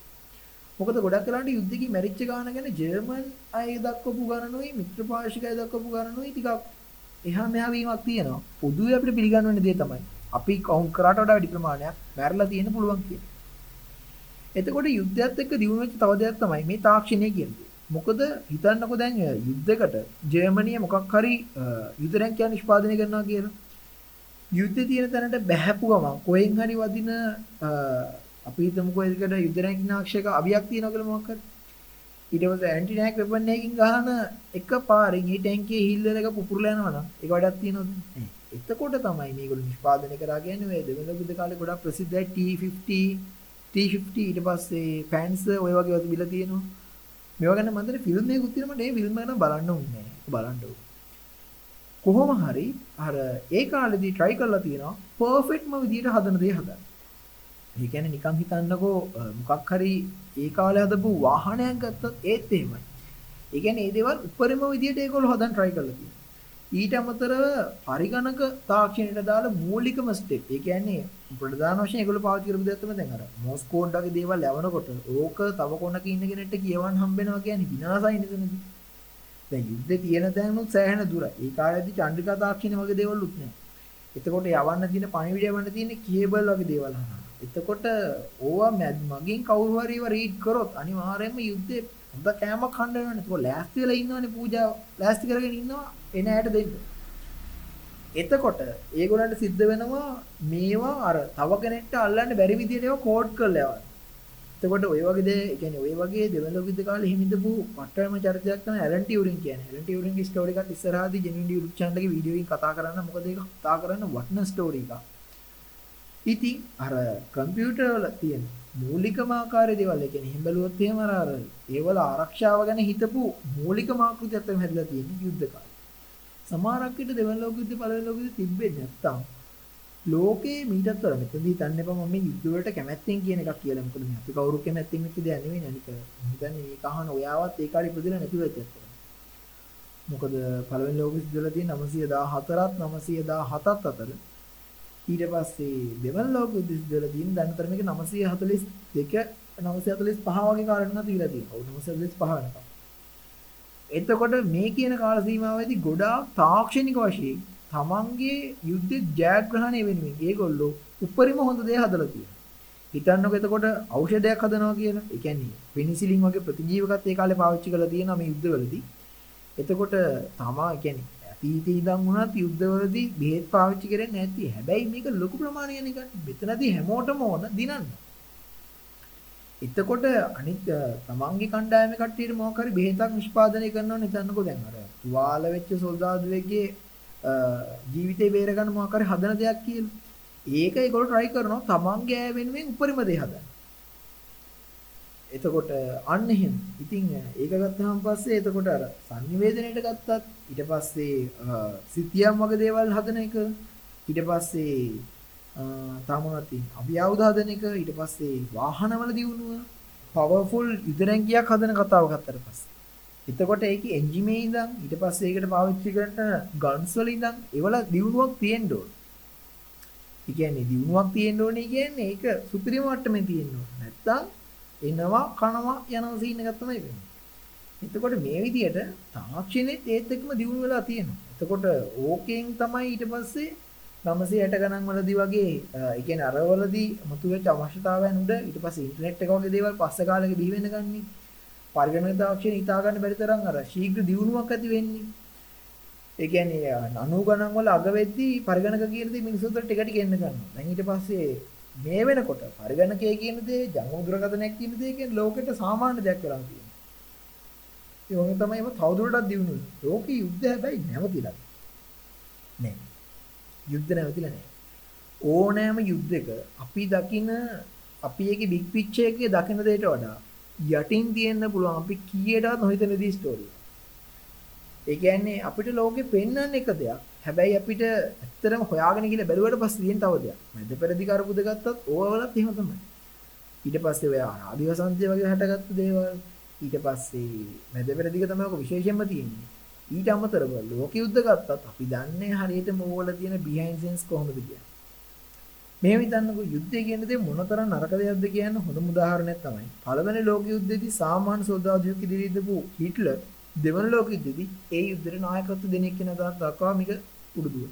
Speaker 1: මොකද ගොඩක් වෙලාවට යුද්ධකී මැරිච්ච ගාන ගැන ජර්මන් අය දක්වපු ගණනුයි මිත්‍රපාක්ෂික අය දක්වපු ගණනුයි ටිකක් එහා මෙහා වීමක් තියෙනවා. පොදුවේ අපිට පිළිගන්න වෙන දේ තමයි අපි කවුන්ට් කරාට වඩා වැඩි ප්‍රමාණයක් මැරලා තියෙන පුළුවන් කියන්නේ. එතකොට යුද්ධයත් එක්ක දිනු වෙච්ච තව දෙයක් තමයි මේ තාක්ෂණය කියන්නේ. මොකද හිතන්නකො දැන් යුද්ධයකට ජර්මනිය මොකක් හරි යුද රැංකයක් නිෂ්පාදනය කරනවා කියලා. යුද්ධේ තියෙන තැනට බැහැපු ගමන් කොහෙන් හරි වදින අපි හිතමුකෝ ඒකට යුද රැංකින් නාක්ෂයක අවියක් තියෙනවා කියලා මොකක් හරි. ඊට පස්සේ ඇන්ටි ටැන්ක් වෙපන් එකකින් ගහන එක පාරින් ඒ ටැංකියේ හිල්ලර එක පුපුරලා යනවා නම් ඒක වැඩක් තියෙනවද? එතකොට තමයි මේගොල්ලෝ නිෂ්පාදනය කරා කියන්නේ මේ දෙවෙනි යුද්ධ කාලේ ගොඩක් ප්‍රසිද්ධයි T50 T50 ඊට පස්සේ පැන්ස් ඔය වගේ වතු බිල තියෙනවා. මේවා ගැන මන්දර ෆිල්ම් එකකුත් තියෙනවා මට ඒ ෆිල්ම් එක නම් බලන්න ඕනේ බලන්න කොහොම හරි අර ඒ කාලෙදී try කරලා තියෙනවා perfectම විදියට හදන දේ හදන්න. ඒ කියන්නේ නිකන් හිතන්නකෝ මොකක් හරි ඒ කාලේ හදපු වාහනයක් ගත්තොත් ඒත් එහෙමයි. ඒ කියන්නේ මේ දේවල් උපරිම විදියට ඒගොල්ලෝ හදන්න try කරලා තියෙනවා. ඊට අමතරව පරිගණක තාක්ෂණයට දාලා මූලිකම ස්ටෙප්. ඒ කියන්නේ ප්‍රධාන වශයෙන් ඒගොල්ලෝ පාවිච්චි කරපු දේවල් තමයි දැන් අර මොස් කෝඩ් වගේ දේවල් යවනකොට ඕක තව කොනක ඉන්න කෙනෙක්ට කියවන්න හම්බෙනවා කියන්නේ විනාසයි නේද? දැන් යුද්ධේ තියෙන තැනුත් සෑහෙන දුරයි. ඒ කාලේදී චන්ද්‍රිකා තාක්ෂණ වගේ දේවල්ුත් නෑ. එතකොට යවන්න තියෙන පණිවිඩය යවන්න තියෙන කේබල් වගේ දේවල් අහනවා. එතකොට ඕවා මගෙන් කවුරු හරි ඒවා රීඩ් කරොත් අනිවාර්යයෙන්ම යුද්ධේ හොඳ කෑමක් කන්න වෙනවනේ. ඒක ලෑස්ති වෙලා ඉන්නවනේ පූජා ලෑස්ති කරගෙන ඉන්නවා එන ඇයට දෙන්න. එතකොට ඒගොල්ලන්ට සිද්ධ වෙනවා මේවා අර තව කෙනෙක්ට අල්ලන්න බැරි විදිහට ඒවා කෝඩ් කරලා යවන්න. එතකොට ඔය වගේ දේ කියන්නේ ඔය වගේ දෙවන ලෝක යුද්ධ කාලේ හිමිදපු පට්ටම චරිතයක් තමයි ඇලන් ටියුරින් කියන්නේ. ඇලන් ටියුරින්ගේ ස්ටෝරි එකත් ඉස්සරහදී ජෙනුයින් YouTube channel එකේ වීඩියෝ එකකින් කතා කරන්න මොකද ඒක කතා කරන්න වටින ස්ටෝරි එකක්. ඉතින් අර කම්පියුටර් වල තියෙන මූලිකම ආකාරයේ දේවල් ඒ කියන්නේ එහෙම බැලුවොත් එහෙම අර අර ඒවල ආරක්ෂාව ගැන හිතපු මූලිකම ආකෘතියක් තමයි හැදලා තියෙන්නේ යුද්ධ කාලේ. සමහරක් විට දෙවන ලෝක යුද්ධ පළවෙනි ලෝක යුද්ධ තිබ්බේ නැත්තම් ලෝකේ මීටත් වඩා මෙතනදී තන්න එපා මම මේ යුද්ධ වලට කැමැත්තෙන් කියන එකක් කියලා. මොකද මේ අපි කවුරු කැමැත්තෙන් වෙච්ච දෙයක් නෙවෙයි අනික. මම හිතන්නේ මේක අහන ඔයාවත් ඒ කාලේ ඉපදෙලා නැතිව ඇත්තට. මොකද පළවෙනි ලෝක යුද්ධ වල තියෙන 914ත් 917ත් අතර ඊට පස්සේ දෙවන ලෝක යුද්ධ වල තියෙන දැනතර මේක 942 945 වගේ කාලෙකට තියලා තියෙනවා. ඔව් 945 වෙනකම්. එතකොට මේ කියන කාල සීමාවේදී ගොඩාක් තාක්ෂණික වශයෙන් තමන්ගේ යුද්ධ ජයග්‍රහණය වෙනුවෙන් ඒගොල්ලෝ උපරිම හොඳ දේ හදලා තියෙනවා. හිතන්නකො එතකොට ඖෂධයක් හදනවා කියන. ඒ කියන්නේ පෙනිසිලින් වගේ ප්‍රතිජීවකත් ඒ කාලේ පාවිච්චි කරලා තියෙනවා මේ යුද්ධවලදී. එතකොට තමා කියන්නේ අතීතේ ඉඳන් වුණත් යුද්ධවලදී බෙහෙත් පාවිච්චි කරන්නේ නැති. හැබැයි මේක ලොකු ප්‍රමාණයක මෙතනදී හැමෝටම ඕන දිනන්න. එතකොට අනිත් තමන්ගේ කණ්ඩායමේ කට්ටියට මොකක් හරි බෙහෙතක් නිෂ්පාදනය කරනවා හිතන්නකෝ දැන් අර තුවාල වෙච්ච සොල්දාදුවෙක්ගේ ජීවිතේ බේර ගන්න මොකක් හරි හදන දෙයක් කියලා. ඒක ඒගොල්ලෝ try කරනවා තමන්ගේ ඈ වෙනුවෙන් උපරිම දේ හදන්න. එතකොට අන්න එහෙම. ඉතින් ඒක ගත්තාම පස්සේ එතකොට අර sannivedanayට ගත්තත් ඊට පස්සේ සිතියම් වගේ දේවල් හදන එක ඊට පස්සේ තාමනත් අභියවුද හදන එක ඊට පස්සේ වාහනවල දියුණුව පවර්ෆුල් යුදරැංගියක් හදන කතාව ගත්තට පස්සේ එතකොට ඒකේ එන්ජිමේ ඉඳන් ඊට පස්සේ ඒකට පාවිච්චි කරන ගන්ස් වල ඉඳන් ඒවල දියුණුවක් තියෙන්න ඕන. ඒ කියන්නේ දියුණුවක් තියෙන්න ඕනේ කියන්නේ ඒක සුපිරිම මට්ටමේ තියෙන්න ඕන. නැත්තම් එනවා කනවා යනවා සීන් එකක් තමයි වෙන්නේ. එතකොට මේ විදිහට තාක්ෂණෙත් ඒත් එක්කම දියුණු වෙලා තියෙනවා. එතකොට ඕකෙන් තමයි ඊට පස්සේ 960 ගණන් වලදී වගේ ඒ කියන්නේ අරවලදී මුතු වෙච්ච අවශ්‍යතාවයන් උඩ ඊට පස්සේ ඉන්ටර්නෙට් එක වගේ දේවල් පස්ස කාලෙක බිහි වෙන ගන්නේ. පරිගණක තාක්ෂණය හිතා ගන්න බැරි තරම් අර ශීඝ්‍ර දියුණුවක් ඇති වෙන්නේ. ඒ කියන්නේ 90 ගණන් වල අග වෙද්දී පරිගණක කියන දේ මිනිස්සුන්ට ටික ටික එන්න ගන්නවා. දැන් ඊට පස්සේ මේ වෙනකොට පරිගණකය කියන දේ ජංගම දුරකථනයක් කියන දේ කියන්නේ ලෝකෙට සාමාන්‍ය දෙයක් වෙලා තියෙනවා. ඒ වගේ තමයි මේ තවදුරටත් දිනු වෙන්නේ. ලෝකේ යුද්ධ හැබැයි නැවතිලා. නෑ. යුද්ධ නැවතිලා නෑ. ඕනෑම යුද්ධයක අපි දකින අපි ඒකේ බිග් පික්චර් එකේ දකින දෙයට වඩා යටින් තියෙන්න පුළුවන් අපි කීයටවත් නොහිතන දී ස්ටෝරිය. ඒ කියන්නේ අපිට ලෝකෙ පෙන්වන්න එක දෙයක්. හැබැයි අපිට ඇත්තටම හොයාගෙන ගිහලා බැලුවට පස්සේ තියෙන තව දෙයක්. මැද පෙරදි කරපුද ගත්තත් ඕවලත් එහෙම තමයි. ඊට පස්සේ ඔය ආදිවසන්තය වගේ හැටගත්තු දේවල් ඊට පස්සේ මැද පෙරදික තමයි ඔක විශේෂයෙන්ම තියෙන්නේ. ඊට අමතරව ලෝක යුද්ධ ගත්තත් අපි දන්නේ හරියටම ඕවල තියෙන බිහයින්ඩ් සෙන්ස් කොහොමද කියන්නේ. මේ හිතන්නකෝ යුද්ධය කියන දේ මොනතරම් නරක දෙයක්ද කියන හොඳම උදාහරණයක් තමයි. පළවෙනි ලෝක යුද්ධයේදී සාමාන්‍ය සොල්දාදුවෙක් ඉදිරියේ ඉඳපු හිට්ලර් දෙවන ලෝක යුද්ධෙදී ඒ යුද්ධේ නායකත්ව දෙනෙක් කියන දාත් දක්වා මේක උඩුදුව.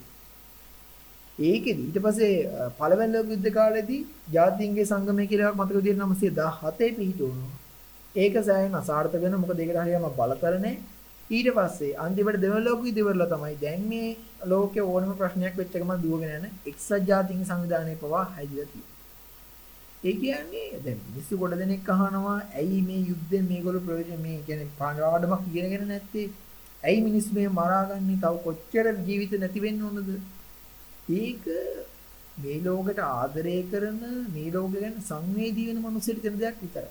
Speaker 1: ඒකෙදි ඊට පස්සේ පළවෙනි ලෝක යුද්ධ කාලෙදී ජාතීන්ගේ සංගමය කියලා එකක් මතක විදිහට 917 පිහිටුණා. ඒක සෑහෙන අසාර්ථක වෙන මොකද ඒකට හරියම බලතල නැහැ. ඊට පස්සේ අන්තිමට දෙවන ලෝක යුද්ධ ඉවරලා තමයි දැන් මේ ලෝකේ ඕනම ප්‍රශ්නයක් වෙච්ච එකම දුවගෙන යන එක්සත් ජාතීන්ගේ සංවිධානය පවා හැදිලා තියෙනවා. ඒ කියන්නේ දැන් මිනිස්සු ගොඩ දෙනෙක් අහනවා ඇයි මේ යුද්ධයෙන් මේගොල්ලෝ ප්‍රයෝජන මේ කියන්නේ පාඩමක් ඉගෙනගෙන නැත්තේ ඇයි මිනිස්සු මේ මරාගන්නේ? තව කොච්චර ජීවිත නැති වෙන්න ඕනද? ඒක මේ ලෝකෙට ආදරය කරන මේ ලෝකෙ ගැන සංවේදී වෙන මිනිස්සුන්ට දෙන දෙයක් විතරයි.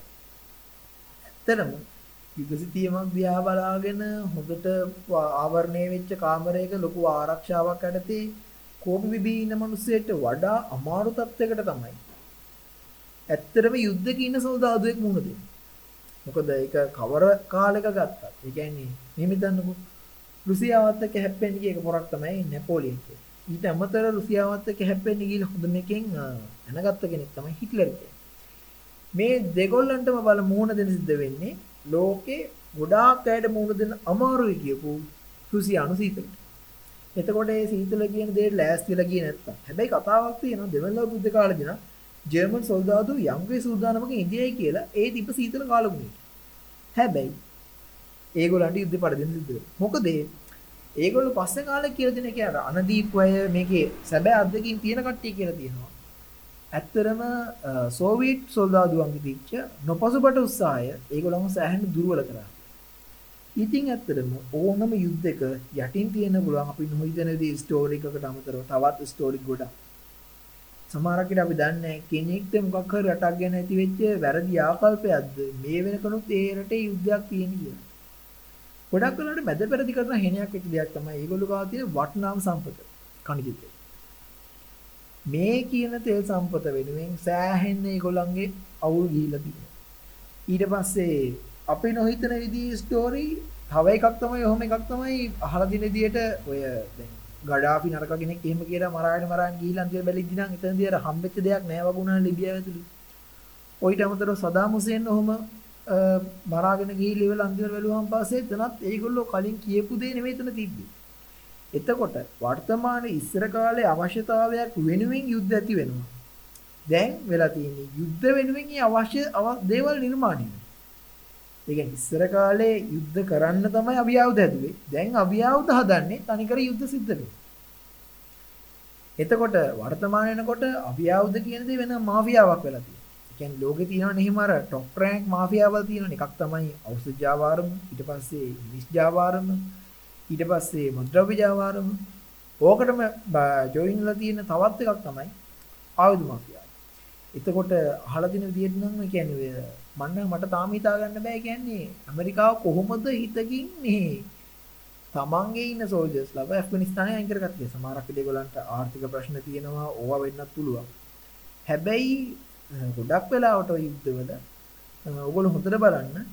Speaker 1: ඇත්තටම යුගසිතියමක් දිහා බලාගෙන හොඳට ආවරණය වෙච්ච කාමරයක ලොකු ආරක්ෂාවක් යටතේ කෝපි බිබී ඉන්න මිනිස්සෙට වඩා අමාරු තත්යකට තමයි. ඇත්තටම යුද්ධක ඉන්න සොල්දාදුවෙක් මුණ දෙන්නේ. මොකද ඒක කවර කාලයක ගත්තත්. ඒ කියන්නේ මෙහෙම හිතන්නකෝ. රුසියාවත් එක්ක හැප්පෙන්න ගිය එක පොරක් තමයි නැපෝලියන් කියන්නේ. ඊට අමතරව රුසියාවත් එක්ක හැප්පෙන්න ගිහලා හොඳ මේකෙන් දැනගත්ත කෙනෙක් තමයි හිට්ලර් මේ දෙගොල්ලන්ටම බල මුහුණ දෙන්න සිද්ධ වෙන්නේ ලෝකේ ගොඩාක් අයට මුහුණ දෙන්න අමාරුයි කියපු රුසියානු සීතලට. එතකොට ඒ සීතල කියන දේට ලෑස්තිලා ගියේ නැත්තම්. හැබැයි කතාවක් තියෙනවා දෙවන ලෝක යුද්ධ කාලේදී නම් ජර්මන් සොල්දාදු යම්ගේ සූදානමක ඉන්දියයි කියලා ඒ තිබ්බ සීතල කාලගුණයට. හැබැයි ඒගොල්ලන්ට යුද්ධ පරදින සිද්ධ වෙනවා. මොකද ඒගොල්ලෝ පස්සේ කාලේ කියලා දෙන එක අනදීප් අය මේකේ සැබෑ අද්දකින් තියෙන කට්ටිය කියලා තියෙනවා. ඇත්තරම සෝවියට් සොල්දාදුවන්ගේ තිච්ච නොපසුබට උත්සාහය ඒගොල්ලන්ව සෑහෙන දුර්වල කරා. ඉතින් ඇත්තටම ඕනම යුද්ධයක යටින් තියෙන පුළුවන් අපි නොහිතන දේ ස්ටෝරි එකකට අමතරව තවත් ස්ටෝරි ගොඩක් සමහරකට අපි දන්නේ කෙනෙක්ට මොකක් හරි රටක් ගැන ඇති වෙච්ච වැරදි ආකල්පයක්ද මේ වෙනකනුත් ඒ රටේ යුද්ධයක් තියෙන කියලා. ගොඩක් වෙලාවට මැද පෙරදි කරන හෙනයක් වෙච්ච දෙයක් තමයි ඒගොල්ලෝ ගාව තියෙන වටිනාම සම්පත කණිජිත. මේ කියන තෙල් සම්පත වෙනුවෙන් සෑහෙන්න ඒගොල්ලන්ගේ අවුල් ගිහිල්ලා තියෙනවා. ඊට පස්සේ අපි නොහිතන විදිහේ ස්ටෝරි තව එකක් තමයි ඔහොම එකක් තමයි අහලා දින විදිහට ඔය දැන් ගඩාෆි නරක කෙනෙක් එහෙම කියලා මරාගෙන මරාගෙන ගිහිල්ලා අන්තිම බැලිද්දි නම් එතනදී අර හම්බෙච්ච දෙයක් නෑ වගුණා ලිබියාව ඇතුළේ. ඔයිට අමතරව සදාම් හුසේන් ඔහොම මරාගෙන ගිහිල්ලා ඉවල අන්තිමට බැලුවාන් පස්සේ එතනත් ඒගොල්ලෝ කලින් කියපු දේ නෙමෙයි එතන තිබ්බේ. එතකොට වර්තමානයේ ඉස්සර කාලේ අවශ්‍යතාවයක් වෙනුවෙන් යුද්ධ ඇති වෙනවා. දැන් වෙලා තියෙන්නේ යුද්ධ වෙනුවෙන් අවශ්‍ය දේවල් නිර්මාණය වෙනවා. ඒ කියන්නේ ඉස්සර කාලේ යුද්ධ කරන්න තමයි අභියාවුද හැදුවේ. දැන් අභියාවුද හදන්නේ තනිකර යුද්ධ සිද්ධ වෙනවා. එතකොට වර්තමාන වෙනකොට අභියාවුද කියන දේ වෙන මාෆියාවක් වෙලා තියෙනවා. ඒ කියන්නේ ලෝකේ තියෙනවනේ එහෙම අර টොප් රෑන්ක් මාෆියාවල් තියෙනවනේ. එකක් තමයි ඖෂධ ජාවාරම, ඊට පස්සේ මිස් ජාවාරම, ඊට පස්සේ මුද්‍රව්‍ය ජාවාරම. ඕකටම ජොයින්ලා තියෙන තවත් එකක් තමයි ආයුධ මාෆියාව. එතකොට අහලා දින විදිහට නම් කියන්නේ මන්න මට තාම හිතා ගන්න බෑ කියන්නේ ඇමරිකාව කොහොමද හිතකින් මේ තමන්ගේ ඉන්න සෝල්ජර්ස් ලා ඇෆ්ගනිස්තානයේ අයින් කරගත්තේ සමහරක් ඒගොල්ලන්ට ආර්ථික ප්‍රශ්න තියෙනවා ඕවා වෙන්නත් පුළුවන් හැබැයි ගොඩක් වෙලාවට ඔය යුද්ධවල ඔයගොල්ලෝ හොඳට බලන්න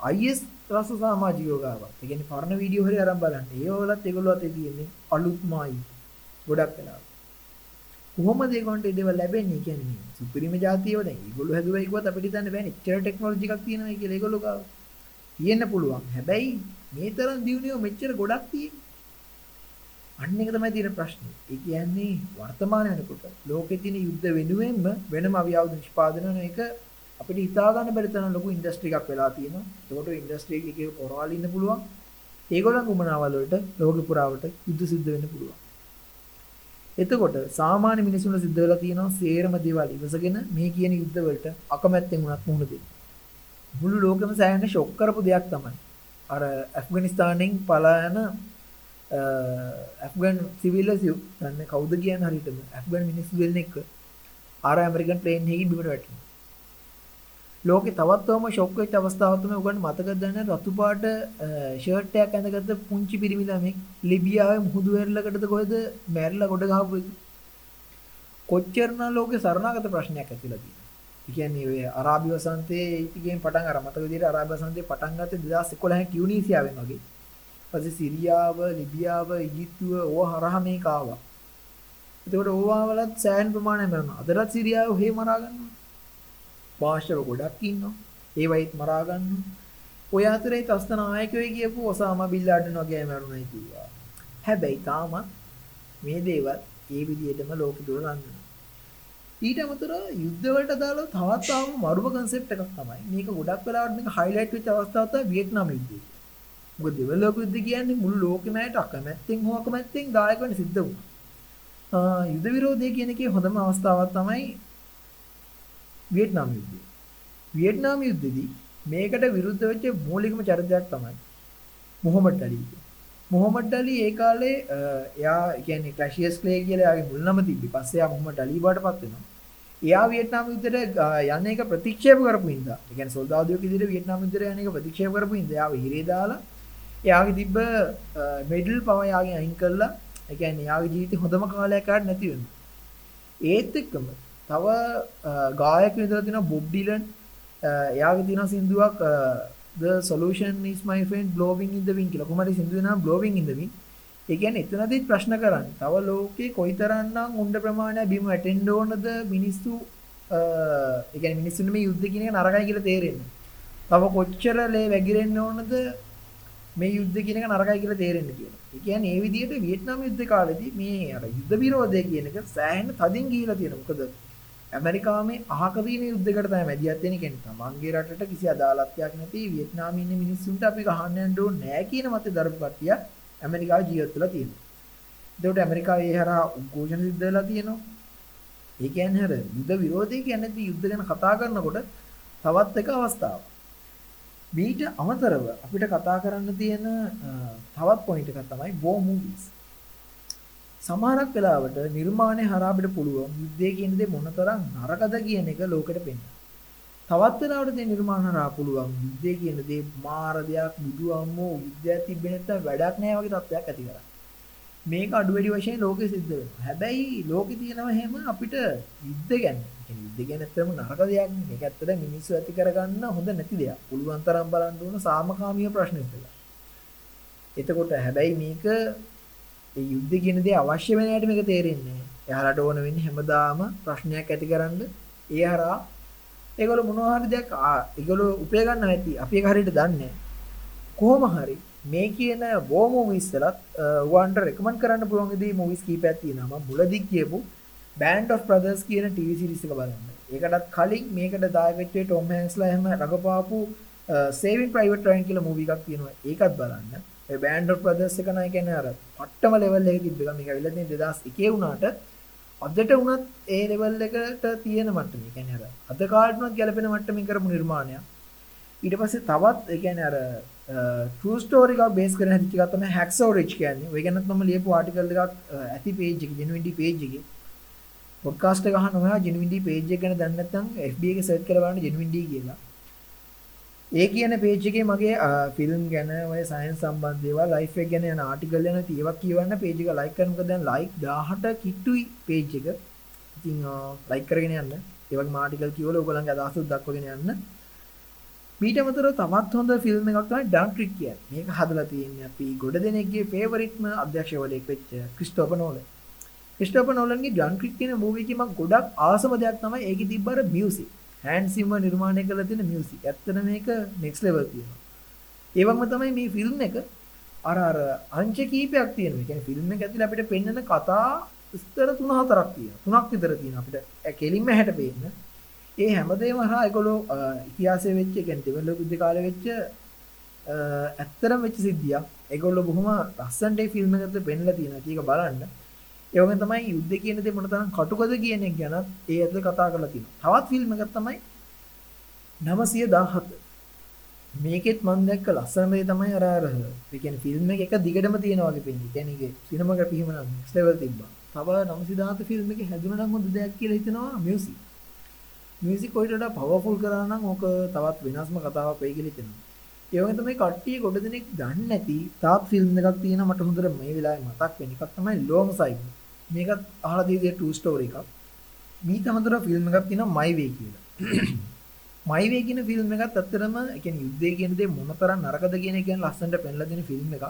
Speaker 1: IS රස සමාජිකයෝ ගාව. ඒ කියන්නේ පරණ වීඩියෝ හරි අරන් බලන්න. ඒ වලත් ඒගොල්ලෝ අතේ තියෙන්නේ අලුත්මයි. ගොඩක් වෙලාවට. කොහොමද ඒගොල්ලන්ට ඒ දේවල් ලැබෙන්නේ කියන්නේ මේ සුපිරිම જાතියව දැන් ඒගොල්ලෝ හැදුවයි කිව්වත් අපිට හිතන්න බෑනේ. එච්චර ටෙක්නොලොජි එකක් තියෙනවා කියලා ඒගොල්ලෝ ගාව. තියෙන්න පුළුවන්. හැබැයි මේ තරම් දියුණුව මෙච්චර ගොඩක් තියෙන්නේ. අන්න එක තමයි තියෙන ප්‍රශ්නේ. ඒ කියන්නේ වර්තමාන වෙනකොට ලෝකේ තියෙන යුද්ධ වෙනුවෙන්ම වෙනම අවියවුද නිෂ්පාදනය වෙන එක අපිට හිතා ගන්න බැරි තරම් ලොකු ඉන්ඩස්ට්‍රි එකක් වෙලා තියෙනවා. ඒකට ඉන්ඩස්ට්‍රි එකේ පොරවල් ඉන්න පුළුවන්. ඒගොල්ලන් උමනාවල් වලට ලෝක පුරාවට යුද්ධ සිද්ධ වෙන්න පුළුවන්. එතකොට සාමාන්‍ය මිනිසුන්ට සිද්ධ වෙලා තියෙනවා සේරම දේවල් ඉවසගෙන මේ කියන යුද්ධ වලට අකමැත්තෙන් උනත් මුහුණ දෙන්න. මුළු ලෝකෙම සෑහෙන ෂොක් කරපු දෙයක් තමයි. අර ඇෆ්ගනිස්තානෙන් පලායන ඇෆ්ගන් සිවිල්ස් දන්නේ කවුද කියන්නේ හරියටම ඇෆ්ගන් මිනිස්සු දෙන්නෙක් ආර ඇමරිකන් ප්ලේන් එකකින් බිමට වැටුණා. ලෝකේ තවත් තවම ෂොක් වෙච්ච අවස්ථාවක් තමයි උගන්න මතකද දැන රතු පාට ෂර්ට් එකක් ඇඳගත්ත පුංචි පිරිමි ළමෙක් ලිබියාවේ මුහුදු වෙරළකටද කොහෙද මැරිලා ගොඩ ගහපු කොච්චරන ලෝකේ සරණාගත ප්‍රශ්නයක් ඇතිලා තියෙනවා. ඒ කියන්නේ ඔය අරාබි වසන්තයේ ඉතිගෙන් පටන් අර මතක විදිහට අරාබි වසන්තයේ පටන් ගත්තේ 2011 ටියුනීසියාවෙන් වගේ. ඊපස්සේ සිරියාව, ලිබියාව, ඊජිප්තුව ඕව හරහා මේක ආවා. එතකොට ඕවා වලත් සෑහෙන ප්‍රමාණයක් මරනවා. අදටත් සිරියාව ඔහේ මරා ගන්නවා. පාර්ශව ගොඩක් ඉන්නවා. ඒවයිත් මරා ගන්නවා. ඔය අතරේ තස්ත නායකයෝ කියපු ඔසාමා බින් ලාඩන් වගේ මරුණයි කිව්වා. හැබැයි තාමත් මේ දේවල් ඒ විදිහටම ලෝකෙ දුර ලංගනවා. ඊට අමතරව යුද්ධ වලට දාලා තවත් ආව මරුම කන්සෙප්ට් එකක් තමයි. මේක ගොඩක් වෙලාවට මේක හයිලයිට් වෙච්ච අවස්ථාව තමයි වියට්නාම් යුද්ධය. මොකද දෙවන ලෝක යුද්ධ කියන්නේ මුළු ලෝකෙම ඇයට අකමැත්තෙන් හෝ අකමැත්තෙන් දායක වෙන්න සිද්ධ වුණා. යුද විරෝධය කියන එකේ හොඳම අවස්ථාවක් තමයි වියට්නාම් යුද්ධය. වියට්නාම් යුද්ධෙදී මේකට විරුද්ධ වෙච්ච මූලිකම චරිතයක් තමයි මොහොමඩ් අලි. මොහොමඩ් අලි ඒ කාලේ එයා කියන්නේ ක්ලැෂියස් ක්ලේ කියලා එයාගේ මුල් නම තිබ්බි. පස්සේ එයා මොහොමඩ් අලි බාටපත් වෙනවා. එයා වියට්නාම් යුද්ධයට යන්න එක ප්‍රතික්ෂේප කරපු හින්දා. ඒ කියන්නේ සොල්දාදුවෙක් විදිහට වියට්නාම් යුද්ධයට යන්න එක ප්‍රතික්ෂේප කරපු හින්දා එයාව හිරේ දාලා එයාගේ තිබ්බ මෙඩල් පව එයාගෙන් අයින් කළා. ඒ කියන්නේ එයාගේ ජීවිතේ හොඳම කාලයක් ආට නැති වෙනවා. ඒත් එක්කම තව ගායක විතර තියෙනවා බොබ් ඩිලන් එයාගේ තියෙන සින්දුවක් the solution is my friend blowing in the wind කියලා. කොහමද සින්දුවේ නම? Blowing in the wind. ඒ කියන්නේ එතනදිත් ප්‍රශ්න කරන්නේ. තව ලෝකේ කොයිතරම්නම් උණ්ඩ ප්‍රමාණයක් බිම වැටෙන්න ඕනද මිනිස්සු? ඒ කියන්නේ මිනිස්සුන්ට මේ යුද්ධ කියන එක නරකයි කියලා තේරෙන්නේ. තව කොච්චර ලේ වැగిරෙන්න ඕනද මේ යුද්ධ කියන එක නරකයි කියලා තේරෙන්න කියලා. ඒ කියන්නේ ඒ විදිහට වියට්නාම් යුද්ධ කාලෙදී මේ අර යුද්ධ විරෝධය කියන එක සෑහෙන තදින් ගිහිලා තියෙනවා. මොකද ඇමරිකාවේ අහක තියෙන යුද්ධයකට තමයි මැදිහත් වෙන්නේ කියන්නේ තමන්ගේ රටට කිසි අදාළත්වයක් නැති වියට්නාමයේ ඉන්න මිනිස්සුන්ට අපි ගහන්න යන්න ඕනේ නැහැ කියන මතය දරපු කට්ටිය ඇමරිකාවේ ජීවත් වෙලා තියෙනවා. ඒකට ඇමරිකාවේ ඒ හරහා උද්ඝෝෂණ සිද්ධ වෙලා තියෙනවා. ඒ කියන්නේ අර යුද්ධ විරෝධය කියන්නේ යුද්ධ ගැන කතා කරනකොට තවත් එක අවස්ථාවක්. මීට අමතරව අපිට කතා කරන්න තියෙන තවත් පොයින්ට් එකක් තමයි war movies. සමහරක් වෙලාවට නිර්මාණය හරහා අපිට පුළුවන් යුද්ධය කියන දේ මොනතරම් නරකද කියන එක ලෝකෙට පෙන්නන්න. තවත් වෙලාවට දේ නිර්මාණ හරහා පුළුවන් යුද්ධය කියන දේ මාර දෙයක් බුදු අම්මෝ යුද්ධයක් තිබෙන්නේ නැත්නම් වැඩක් නැහැ වගේ තත්ත්වයක් ඇති කරගන්න. මේක අඩුවැඩි වශයෙන් ලෝකෙ සිද්ධ වෙනවා. හැබැයි ලෝකෙ තියෙනවා එහෙම අපිට යුද්ධ ගැන. කියන්නේ යුද්ධ ගැන ඇත්තටම නරක දෙයක් නෙමෙයි. මේක ඇත්තට මිනිස්සු ඇති කරගන්න හොඳ නැති දෙයක්. පුළුවන් තරම් බලන්න ඕන සාමකාමීය ප්‍රශ්න ඉස්සලා. එතකොට හැබැයි මේක ඒ යුද්ධ කියන දේ අවශ්‍ය වෙන හැටි මේක තේරෙන්නේ නැහැ. එයාලට ඕන වෙන්නේ හැමදාම ප්‍රශ්නයක් ඇතිකරන්න ඒ හරහා ඒගොල්ලෝ මොනවා හරි දෙයක් ඒගොල්ලෝ උපය ගන්න ඇති. අපි ඒක හරියට දන්නේ කොහොම හරි මේ කියන වෝ මූවිස් වලත් ඔයගොල්ලන්ට රෙකමන්ඩ් කරන්න පුළුවන් විදිහේ මූවිස් කීපයක් තියෙනවා. මම මුලදී කියපු Band of Brothers කියන TV series එක බලන්න. ඒකටත් කලින් මේකට දායක වෙච්ච ටොම් හැන්ක්ස්ලා එහෙම රඟපාපු Saving Private Ryan කියලා මූවි එකක් තියෙනවා. ඒකත් බලන්න. ඒ Band of Brothers එක නයි කියන්නේ අර පට්ටම ලෙවල් එකේ තිබ්බ එක. මේක ඇවිල්ලා තියෙන 2001 වුණාට අදට වුණත් ඒ ලෙවල් එකට තියෙන මට්ටම. ඒ කියන්නේ අර අද කාලේට උනත් ගැලපෙන මට්ටමින් කරපු නිර්මාණයක්. ඊට පස්සේ තවත් ඒ කියන්නේ අර ට්‍රූ ස්ටෝරි එකක් බේස් කරගෙන හදිච්ච එකක් තමයි හැක්සෝ රිච් කියන්නේ. ඔය ගැනත් මම ලියපු ආටිකල් එකක් ඇති පේජ් එකේ ජෙනුවින්ඩි පේජ් එකේ. පොඩ්කාස්ට් එක අහන්න ඔයා ජෙනුවින්ඩි පේජ් එක ගැන දන්නේ නැත්නම් FB එකේ සර්ච් කරලා බලන්න ජෙනුවින්ඩි කියලා. ඒ කියන පේජ් එකේ මගේ ෆිල්ම් ගැන ඔය සයන්ස් සම්බන්ධ දේවල් ලයිෆ් එක ගැන යන ආටිකල් යන ඒවා කියවන්න පේජ් එක ලයික් කරන්න මොකද දැන් ලයික් 18 කිට්ටුයි පේජ් එක. ඉතින් ලයික් කරගෙන යන්න. ඒ වගේම ආටිකල් කියවලා ඔයගොල්ලන්ගේ අදහස් දක්වගෙන යන්න. මීට අමතරව තවත් හොඳ ෆිල්ම් එකක් තමයි ඩන්ට්‍රික් කියන්නේ. මේක හදලා තියෙන්නේ අපි ගොඩ දෙනෙක්ගේ ෆේවරිට්ම අධ්‍යක්ෂකවරයෙක් වෙච්ච ක්‍රිස්ටෝෆර් නෝලන්. ක්‍රිස්ටෝෆර් නෝලන්ගේ ඩන්ට්‍රික් කියන මූවි එකේ මම ගොඩක් ආසම දෙයක් තමයි ඒකේ තිබ්බර මියුසික්. හෑන්ඩ් සිම්මර් නිර්මාණය කරලා තියෙන මියුසික්. ඇත්තට මේක නෙක්ස්ට් ලෙවල් තියෙනවා. ඒ වගේම තමයි මේ ෆිල්ම් එක අර අර අංශ කීපයක් තියෙනවා. ඒ කියන්නේ ෆිල්ම් එක ඇතුලේ අපිට පෙන්වන කතා ස්තර 3-4ක් තියෙනවා. තුනක් විතර තියෙනවා අපිට කෙලින්ම හැට පේන්න. ඒ හැමදේම හරහා ඒගොල්ලෝ ඉතිහාසයේ වෙච්ච කියන්නේ දෙවන යුද්ධ කාලේ වෙච්ච ඇත්තරම වෙච්ච සිද්ධියක්. ඒගොල්ලෝ බොහොම ලස්සනට ඒ ෆිල්ම් එකට පෙන්නලා තියෙනවා. ඒක බලන්න. ඒ වගේම තමයි යුද්ධ කියන දේ මොන තරම් කටුකද කියන එක ගැන ඒ ඇතුලේ කතා කරලා තියෙනවා. තවත් ෆිල්ම් එකක් තමයි 917. මේකෙත් මම දැක්ක ලස්සනම දේ තමයි අර අර ඒ කියන්නේ ෆිල්ම් එක එක දිගටම තියෙනවා වගේ පෙන්නේ. කියන්නේ ඒකේ සිනමා පිහිම නම් next level තිබ්බා. තව 917 ෆිල්ම් එකේ හැදුණා නම් හොඳ දෙයක් කියලා හිතනවා මියුසික්. මියුසික් ඔයිට වඩා පවර්ෆුල් කරා නම් ඕක තවත් වෙනස්ම කතාවක් වෙයි කියලා හිතෙනවා. ඒ වගේ තමයි කට්ටිය ගොඩ දෙනෙක් දන්නේ නැති තාත් ෆිල්ම් එකක් තියෙනවා මට හොඳට මේ වෙලාවේ මතක් වෙන එකක් තමයි ලොං සයිඩ්. මේකත් අහලා තියෙන්නේ ටූ ස්ටෝරි එකක්. මීට අමතරව ෆිල්ම් එකක් තියෙනවා මයි වේ කියලා. මයි වේ කියන ෆිල්ම් එකත් ඇත්තටම ඒ කියන්නේ යුද්ධය කියන දේ මොනතරම් නරකද කියන එක ගැන ලස්සනට පෙන්ලා දෙන ෆිල්ම් එකක්.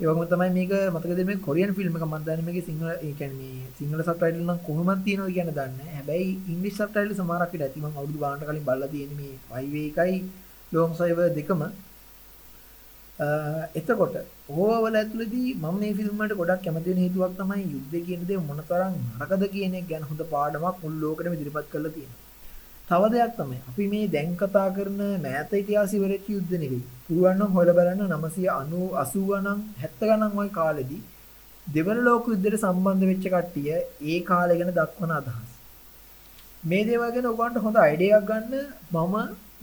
Speaker 1: ඒ වගේම තමයි මේක මතකද මේ කොරියන් ෆිල්ම් එක මම දන්නේ මේකේ සිංහල ඒ කියන්නේ මේ සිංහල සබ්ටයිටල් නම් කොහොමද තියෙනවද කියන දන්නේ නැහැ. හැබැයි ඉංග්‍රීසි සබ්ටයිටල් සමහරක් විතර ඇති මම අවුරුදු ගානකට කලින් බලලා තියෙන්නේ මේ වයිවේ එකයි ලොං සයිවර් දෙකම. එතකොට ඕවවල ඇතුළතදී මම මේ ෆිල්ම් වලට ගොඩක් කැමති වෙන හේතුවක් තමයි යුද්ධය කියන දේ මොනතරම් නරකද කියන එක ගැන හොඳ පාඩමක් මුළු ලෝකෙටම ඉදිරිපත් කරලා තියෙනවා. තව දෙයක් තමයි අපි මේ දැන් කතා කරන මෑත ඉතිහාසය ඉවරෙච්ච යුද්ධ නෙවෙයි. පුළුවන් නම් හොයලා බලන්න 990 80 නම් 70 ගණන් වගේ කාලෙදී දෙවන ලෝක යුද්ධයට සම්බන්ධ වෙච්ච කට්ටිය ඒ කාලය ගැන දක්වන අදහස්. මේ දේවල් ගැන ඔයගොල්ලන්ට හොඳ අයිඩියා එකක් ගන්න මම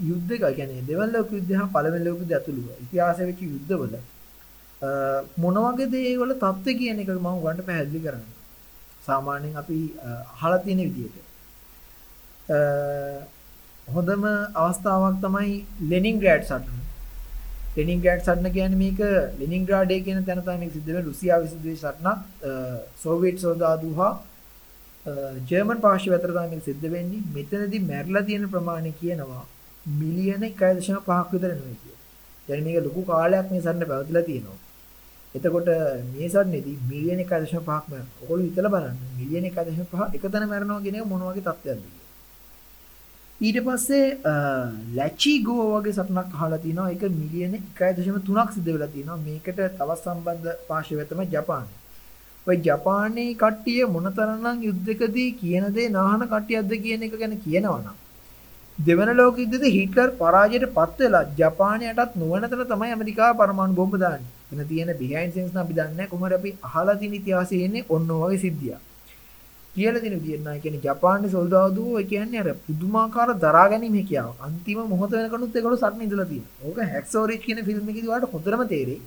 Speaker 1: යුද්ධ එක කියන්නේ දෙවන ලෝක යුද්ධය හා පළවෙනි ලෝක යුද්ධය ඇතුළු ඉතිහාසයේ වෙච්ච යුද්ධවල මොන වගේ දේවල් තත්ත්ව කියන එක මම ඔයගොල්ලන්ට පැහැදිලි කරන්න. සාමාන්‍යයෙන් අපි අහලා තියෙන විදිහට හොඳම අවස්ථාවක් තමයි ලෙනින්ග්‍රෑඩ් සටන. ලෙනින්ග්‍රෑඩ් සටන කියන්නේ මේක ලෙනින්ග්‍රාඩේ කියන තැන තමයි මේක සිද්ධ වෙන්නේ රුසියාවේ සිද්ධ වෙච්ච සටනක් සෝවියට් සොල්දාදු හා ජර්මන් පාර්ශ්වය අතර තමයි මේක සිද්ධ වෙන්නේ. මෙතනදී මැරලා තියෙන ප්‍රමාණය කියනවා මිලියන 1.5ක් විතර නෙවෙයි කියලා. يعني මේක ලොකු කාලයක් මේ සටන පැවතිලා තියෙනවා. එතකොට මේ සටනේදී මිලියන 1.5ක් මරනවා. ඔයගොල්ලෝ හිතලා බලන්න. මිලියන 1.5 එකතැන මරනවා කියන එක මොන වගේ තත්ත්වයක්ද ඊට පස්සේ ලැචි ගෝ වගේ සටනක් අහලා තිනවා ඒක මිලියන 1.3ක් සිද්ධ වෙලා තිනවා මේකට තවත් සම්බන්ධ පාර්ශවය තමයි ජපානය. ඔය ජපානයේ කට්ටිය මොනතරම්නම් යුද්ධකදී කියන දේ නාහන කට්ටියක්ද කියන එක ගැන කියනවනම් දෙවන ලෝක යුද්ධයේදී හිට්ලර් පරාජයට පත් වෙලා ජපානයටත් නුවණ තැන තමයි ඇමරිකාව පරමාණු බෝම්බ දාන්නේ. එතන තියෙන බිහයින්ඩ් සීන්ස් නම් අපි දන්නේ නැහැ කොහොමද අපි අහලා තියෙන ඉතිහාසයේ ඉන්නේ ඔන්න ඔය වගේ සිද්ධියක්. කියලා දෙන විදියට නෑ කියන්නේ ජපානයේ සොල්දාදුවෝ ඒ කියන්නේ අර පුදුමාකාර දරා ගැනීම හැකියාව. අන්තිම මොහොත වෙනකනුත් ඒගොල්ලෝ සටන ඉඳලා තියෙනවා. ඕක හැක්සෝරිච් කියන ෆිල්ම් එකේදී ඔයාලට හොඳටම තේරෙයි.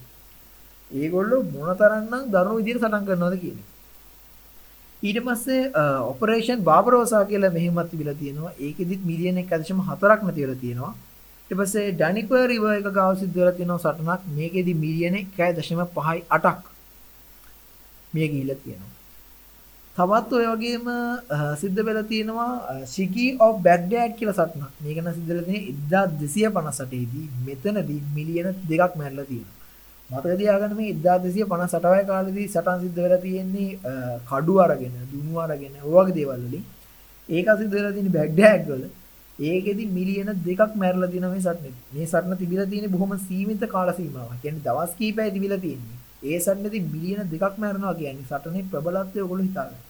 Speaker 1: ඒගොල්ලෝ මොනතරම්නම් දරුණු විදියට සටන් කරනවද කියන්නේ. ඊට පස්සේ ඔපරේෂන් බාබරෝසා කියලා මෙහෙමත් තිබිලා තියෙනවා. ඒකෙදිත් මිලියන 1.4ක් නැති වෙලා තියෙනවා. ඊට පස්සේ ඩැනිකර් රිවර් එක ගාව සිද්ධ වෙලා තියෙනවා සටනක්. මේකෙදි මිලියන 1.5යි 8ක් මිය ගිහිල්ලා තියෙනවා. තවත් ඔය වගේම සිද්ධ වෙලා තියෙනවා Shiki of Baghdad කියලා සටනක්. මේක නම් සිද්ධ වෙලා තියෙන්නේ 1258 දී මෙතනදී මිලියන දෙකක් මැරලා තියෙනවා. මතක තියාගන්න මේ 1258 කාලේදී සටන් සිද්ධ වෙලා තියෙන්නේ කඩු අරගෙන, දුනු අරගෙන, ඔය වගේ දේවල් වලින්. ඒක සිද්ධ වෙලා තියෙන්නේ බැග්ඩෑග් වල. ඒකෙදි මිලියන දෙකක් මැරලා තියෙනවා මේ සටනේ. මේ සටන තිබිලා තියෙන්නේ බොහොම සීමිත කාල සීමාවක්. කියන්නේ දවස් කීපයයි තිබිලා තියෙන්නේ. ඒ සටනේදී මිලියන දෙකක් මැරෙනවා කියන්නේ සටනේ ප්‍රබලත්වය ඔයගොල්ලෝ හිතාගන්න.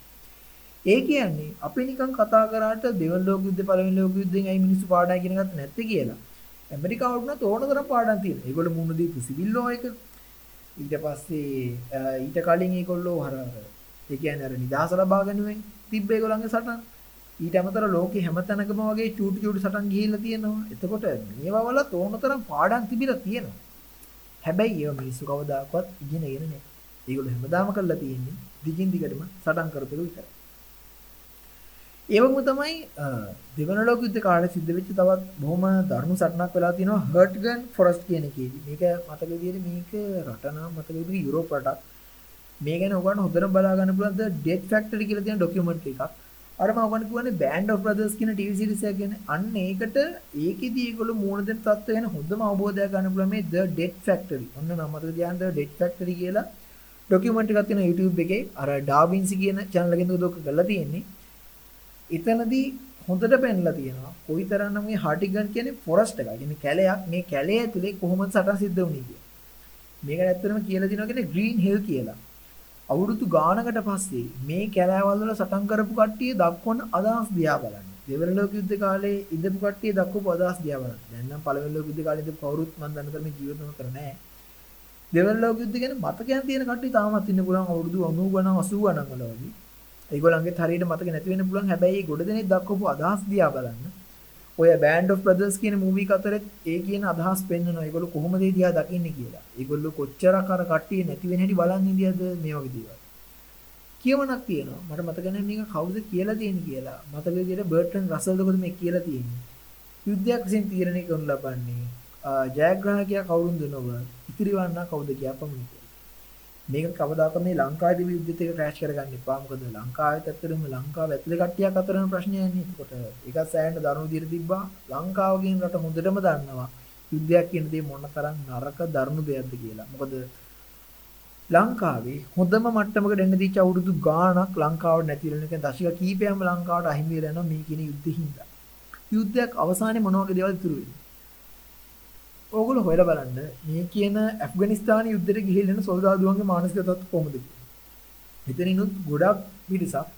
Speaker 1: ඒ කියන්නේ අපි නිකන් කතා කරාට දෙවන ලෝක යුද්ධ පළවෙනි ලෝක යුද්ධෙන් ඇයි මිනිස්සු පාඩම් ඉගෙන ගත්තේ නැත්තේ කියලා. ඇමරිකාවට උනත් ඕන තරම් පාඩම් තියෙනවා. ඒගොල්ලෝ මුණ දීපු සිවිල් ලෝ එක ඊට පස්සේ ඊට කලින් ඒගොල්ලෝ අර ඒ කියන්නේ අර නිදහස ලබා ගැනීමෙන් තිබ්බ ඒගොල්ලන්ගේ සටන් ඊට අමතර ලෝකේ හැමතැනකම වගේ චූටි චූටි සටන් ගිහිල්ලා තියෙනවා. එතකොට මේවා වල තෝනතරම් පාඩම් තිබිලා තියෙනවා. හැබැයි ඒව මිනිස්සු කවදාකවත් ඉගෙනගෙන නැහැ. ඒගොල්ලෝ හැමදාම කරලා තියෙන්නේ දිගින් දිගටම සටන් කරපෙල විතරයි. ඒ වගේම තමයි දෙවන ලෝක යුද්ධ කාලේ සිද්ධ වෙච්ච තවත් බොහොම දරුණු සටනක් වෙලා තියෙනවා හර්ට්ගන් ෆොරස්ට් කියන එකේදී. මේක මතක විදිහට මේක රට නම් මතක විදිහට යුරෝප රටක්. මේ ගැන ඔයගොල්ලෝ හොඳට බලා ගන්න පුළුවන් ද ඩෙත් ෆැක්ටරි කියලා තියෙන ඩොකියුමන්ට් එකක්. අර මම ඔයගොල්ලෝ කියන්නේ බෑන්ඩ් ඔෆ් බ්‍රදර්ස් කියන ටීවී සීරීස් එක ගැන. අන්න ඒකට ඒකෙදි ඒගොල්ලෝ මූණ දෙන තත්ත්වය ගැන හොඳම අවබෝධයක් ගන්න පුළුවන් මේ The Dead Factory. ඔන්න නම මතක තියාගන්න The Dead Factory කියලා ඩොකියුමන්ට් එකක් තියෙනවා YouTube එකේ. අර ඩාවින්සි කියන channel එකෙන් උදව් කරලා තියෙන්නේ. එතනදී හොඳට පෙන්ලා තියෙනවා. කොයිතරම්නම් මේ හාටිගන් කියන්නේ ෆොරස්ට් එකක්. කියන්නේ කැලයක්. මේ කැලේ ඇතුලේ කොහොමද සටන් සිද්ධ වුනේ කියලා. මේක ඇත්තටම කියලා දිනවා කියන්නේ Green Hill කියලා. අවුරුදු ගානකට පස්සේ මේ කැලෑවල් වල සටන් කරපු කට්ටිය දක්වන අදහස් දිහා බලන්න. දෙවන ලෝක යුද්ධ කාලේ ඉඳපු කට්ටිය දක්වපු අදහස් දිහා බලන්න. දැන් නම් පළවෙනි ලෝක යුද්ධ කාලේ ඉඳපු කවුරුත් මම දන්න තරමේ ජීවත් නොකර නැහැ. දෙවන ලෝක යුද්ධ ගැන මතකයන් තියෙන කට්ටිය තාමත් ඉන්න පුළුවන් අවුරුදු 90 ගණන් 80 ගණන් වල වගේ. ඒගොල්ලන්ගේ හරියට මතක නැති වෙන්න පුළුවන් හැබැයි ගොඩ දෙනෙක් දක්වපු අදහස් දිහා බලන්න. ඔය බෑන්ඩ් ඔෆ් බ්‍රදර්ස් කියන මූවි එක අතරේ ඒ කියන අදහස් පෙන්වනවා. ඒගොල්ලෝ කොහොමද ඒ දිහා දකින්නේ කියලා. ඒගොල්ලෝ කොච්චරක් අර කට්ටිය නැති වෙන හැටි බලන් ඉඳියද මේ වගේ දේවල්. කියවනක් තියෙනවා. මට මතක නැහැ මේක කවුද කියලා තියෙන්නේ කියලා. මතක විදියට බර්ටන් රසල්ද කොහොමද මේ කියලා තියෙන්නේ. යුද්ධයක් විසින් තීරණය කරනු ලබන්නේ ජයග්‍රාහකයා කවුරුන්ද නොව ඉතිරිවන්නා කවුද කියා පමණයි. මේක කවදාකවත් මේ ලංකාවේ විද්‍යුත් එක ක්‍රෑෂ් කරගන්න එපා. මොකද ලංකාවේ ඇත්තටම ලංකාව ඇතුලේ කට්ටියක් අතරම ප්‍රශ්නයක් නේ. ඒකට ඒකත් සෑහෙන දරුණු විදිහට තිබ්බා. ලංකාව කියන රට හොඳටම දන්නවා යුද්ධයක් කියන දේ මොන තරම් නරක දරුණු දෙයක්ද කියලා. මොකද ලංකාවේ හොඳම මට්ටමකට එන්න දීච්ච අවුරුදු ගාණක් ලංකාවට නැති වෙන එක දශක කීපයක්ම ලංකාවට අහිමි වෙලා යනවා මේ කියන යුද්ධෙ හින්දා. යුද්ධයක් අවසානයේ මොන වගේ දේවල් ඉතුරු වෙන්නේ? ඕගොල්ලෝ හොයලා බලන්න මේ කියන ඇෆ්ගනිස්තාන යුද්ධෙට ගිහිල්ලා යන සොල්දාදුවන්ගේ මානසික තත්ත්ව කොහොමද කියලා. මෙතනිනුත් ගොඩක් පිරිසක්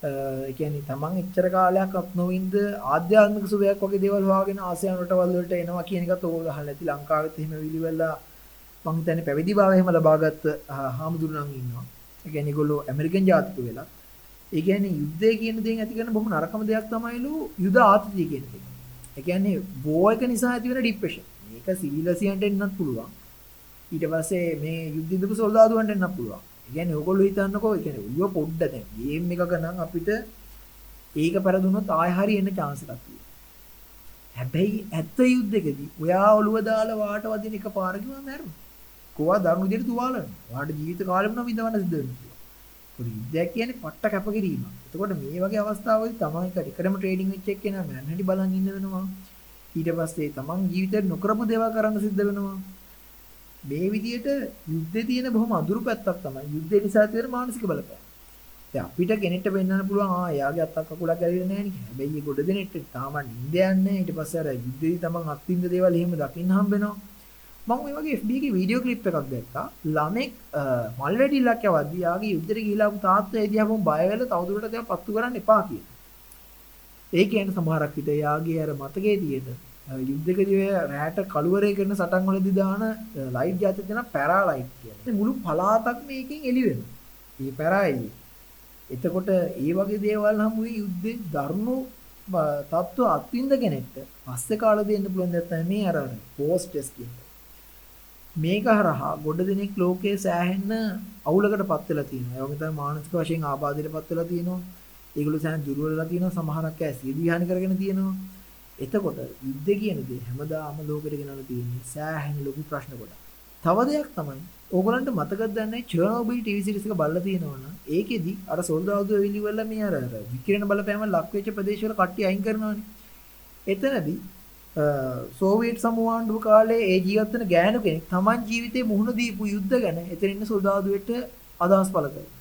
Speaker 1: ඒ කියන්නේ තමන් එච්චර කාලයක් අත් නොවින්ද ආධ්‍යාත්මික සුවයක් වගේ දේවල් හොයාගෙන ආසියානු රටවල් වලට එනවා කියන එකත් ඕගොල්ලෝ අහලා ඇති ලංකාවෙත් එහෙම විලිවලා මං හිතන්නේ පැවිදි භාවය එහෙම ලබාගත්ත හාමුදුරුවෝ ඉන්නවා. ඒ කියන්නේ ඒගොල්ලෝ ඇමරිකන් ජාතික වෙලා. ඒ කියන්නේ යුද්ධය කියන දේෙන් ඇති කරන බොහොම නරකම දෙයක් තමයිලු යුද ආතතිය කියන එක. ඒ කියන්නේ වෝ එක නිසා ඇති වෙන ડિප්‍රෙෂන්. මේක සිවිලසියන්ට එන්නත් පුළුවන්. ඊට පස්සේ මේ යුද්ධ ඉදපු සොල්දාදුවන්ට එන්නත් පුළුවන්. ඒ කියන්නේ ඕගොල්ලෝ හිතන්නකෝ ඒ කියන්නේ උයව පොඩ්ඩ දැන් ගේම් එකක නම් අපිට ඒක පෙරදුනොත් ආය හරි එන්න chance එකක් තියෙනවා. හැබැයි ඇත්ත යුද්ධකදී ඔයා ඔළුව දාලා වාට වදින එක පාරකින් මැරුණා. කොවා දරුණු විදිහට තුවාලන. ඔයාට ජීවිත කාලෙම නම් විඳවන්න සිද්ධ වෙනවා. පොඩි යුද්ධයක් කියන්නේ පට්ට කැපකිරීම. එතකොට මේ වගේ අවස්ථාවලදී තමයි එකම ට්‍රේඩින් වෙච්ච එක්කෙනා මැන්නටි බලන් ඉන්න වෙනවා. ඊට පස්සේ තමන් ජීවිතේ නොකරපු දේවල් කරන්න සිද්ධ වෙනවා. මේ විදිහට යුද්ධේ තියෙන බොහොම අඳුරු පැත්තක් තමයි යුද්ධේ නිසා තියෙන මානසික බලපෑම. දැන් අපිට කෙනෙක්ට පෙන්වන්න පුළුවන් ආ එයාගේ අත්තක් කකුලක් ගැලවිලා නැහැ නේ. හැබැයි ඒ ගොඩ දෙනෙක්ට තාම නිින්ද යන්නේ ඊට පස්සේ අර යුද්ධේදී තමන් අත්විඳ දේවල් එහෙම දකින්න හම්බ වෙනවා. මම මේ වගේ FB එකේ වීඩියෝ ක්ලිප් එකක් දැක්කා. ළමෙක් මල් වැඩිල්ලක් යවද්දී යාගේ යුද්ධෙට ගිහිලා ආපු තාත්තා ඒ දිහා බොම් බය වෙලා තවදුරටත් ඒවා පත්තු කරන්න එපා කියලා. ඒ කියන්නේ සමහරක් විට යාගේ අර මතකයේ තියෙන යුද්ධකදී ඔය රැට කළුවරේ කරන සටන් වලදී දාන ලයිට් ජාතිය දෙන පැරා ලයිට් කියන්නේ. මුළු පළාතක් මේකෙන් එළි වෙනවා. මේ පැරායි. එතකොට ඒ වගේ දේවල් හමුවේ යුද්ධේ දරුණු තත්ත්ව අත්විඳ කෙනෙක්ට පස්සේ කාලෙදී එන්න පුළුවන් දෙයක් තමයි මේ අර පෝස්ට් ටෙස්ට් කියන්නේ. මේක හරහා ගොඩ දෙනෙක් ලෝකයේ සෑහෙන්න අවුලකටපත් වෙලා තියෙනවා. ඒ වගේ තමයි මානසික වශයෙන් ආබාධයටපත් වෙලා තියෙනවා. ඒගොල්ලෝ සෑහෙන දුර්වල වෙලා තියෙනවා. සමහරක් අය සියදිහානි කරගෙන තියෙනවා. එතකොට යුද්ධ කියන දේ හැමදාම ලෝකෙට ගෙනල්ලා තියෙන්නේ සෑහෙන ලොකු ප්‍රශ්න කොටක්. තව දෙයක් තමයි ඕගලන්ට මතකද දන්නේ චර්නෝබිල් ටීවී සීරීස් එක බලලා තියෙනවනම් ඒකෙදි අර සොල්දාදුව එවිලි වල මේ අර අර විකිරණ බලපෑම ලක් වෙච්ච ප්‍රදේශවල කට්ටිය අයින් කරනවානේ. එතනදී සෝවියට් සමුවාණ්ඩුව කාලේ ඒ ජීවත් වෙන ගෑනු කෙනෙක් Taman ජීවිතේ මුහුණ දීපු යුද්ධ ගැන එතන ඉන්න සොල්දාදුවෙට අදහස් පළ කරනවා.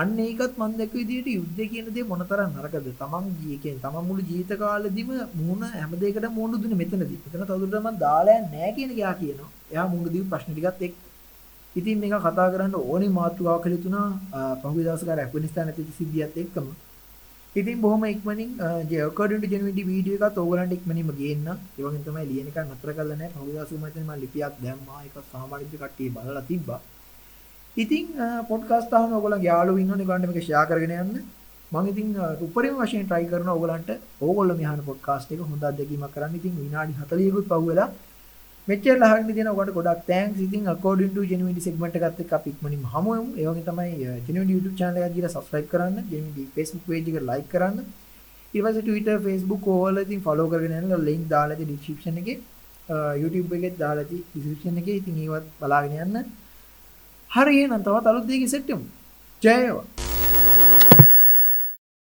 Speaker 1: අන්න ඒකත් මම දැක්ක විදිහට යුද්ධ කියන දේ මොනතරම් නරකද? Taman ජී කියන්නේ Taman මුළු ජීවිත කාලෙදිම මුහුණ හැම දෙයකටම මුහුණ දුන්නේ මෙතනදී. එතන තවදුරටත් මම දාලා නැහැ කියන එක යා කියනවා. එයා මුහුණ දීපු ප්‍රශ්න ටිකත් එක්ක ඉතින් මේක කතා කරන්න ඕනේ මාතෘකාවක් කියලා තුනා පහුගිය දවසක ඇෆ්ගනිස්තාන ඇති සිද්ධියත් එක්කම ඉතින් බොහොම ඉක්මනින් according to genuinity වීඩියෝ එකත් ඕගලන්ට ඉක්මනින්ම ගේන්න. ඒ වගේම තමයි ලියන එක නතර කරලා නැහැ. පහුගිය දවසේ මම හිතන්නේ මම ලිපියක් දැම්මා. ඒක සාමාන්‍ය කට්ටිය බලලා තිබ්බා. ඉතින් පොඩ්කාස්ට් අහන ඕගොල්ලන්ගේ යාළුවෝ ඉන්නවනේ ගන්න මේක ෂෙයා කරගෙන යන්න. මම ඉතින් උපරිම වශයෙන් try කරනවා ඕගලන්ට ඕගොල්ලෝ මේ අහන පොඩ්කාස්ට් එක හොඳ අත්දැකීමක් කරන්න. ඉතින් විනාඩි 40කුත් පහු වෙලා මෙච්චර ලහගෙන තියෙන ඔකට ගොඩක් තෑන්ක්ස් ඉතින් according to genuinity segment එකත් එක්ක අපි ඉක්මනින්ම හමු වෙමු. ඒ වගේ තමයි genuinity YouTube channel එක ගිහලා subscribe කරන්න. Genuinity Facebook page එක like කරන්න. ඊට පස්සේ Twitter Facebook ඕවල ඉතින් follow කරගෙන යන්න. link දාලා තියෙන description එකේ YouTube එකේ දාලා තියෙන description එකේ. ඉතින් ඒවත් බලාගෙන යන්න. හරි එහෙනම් තවත් අලුත් දෙයකින් සෙට් වෙමු. ජය වේවා.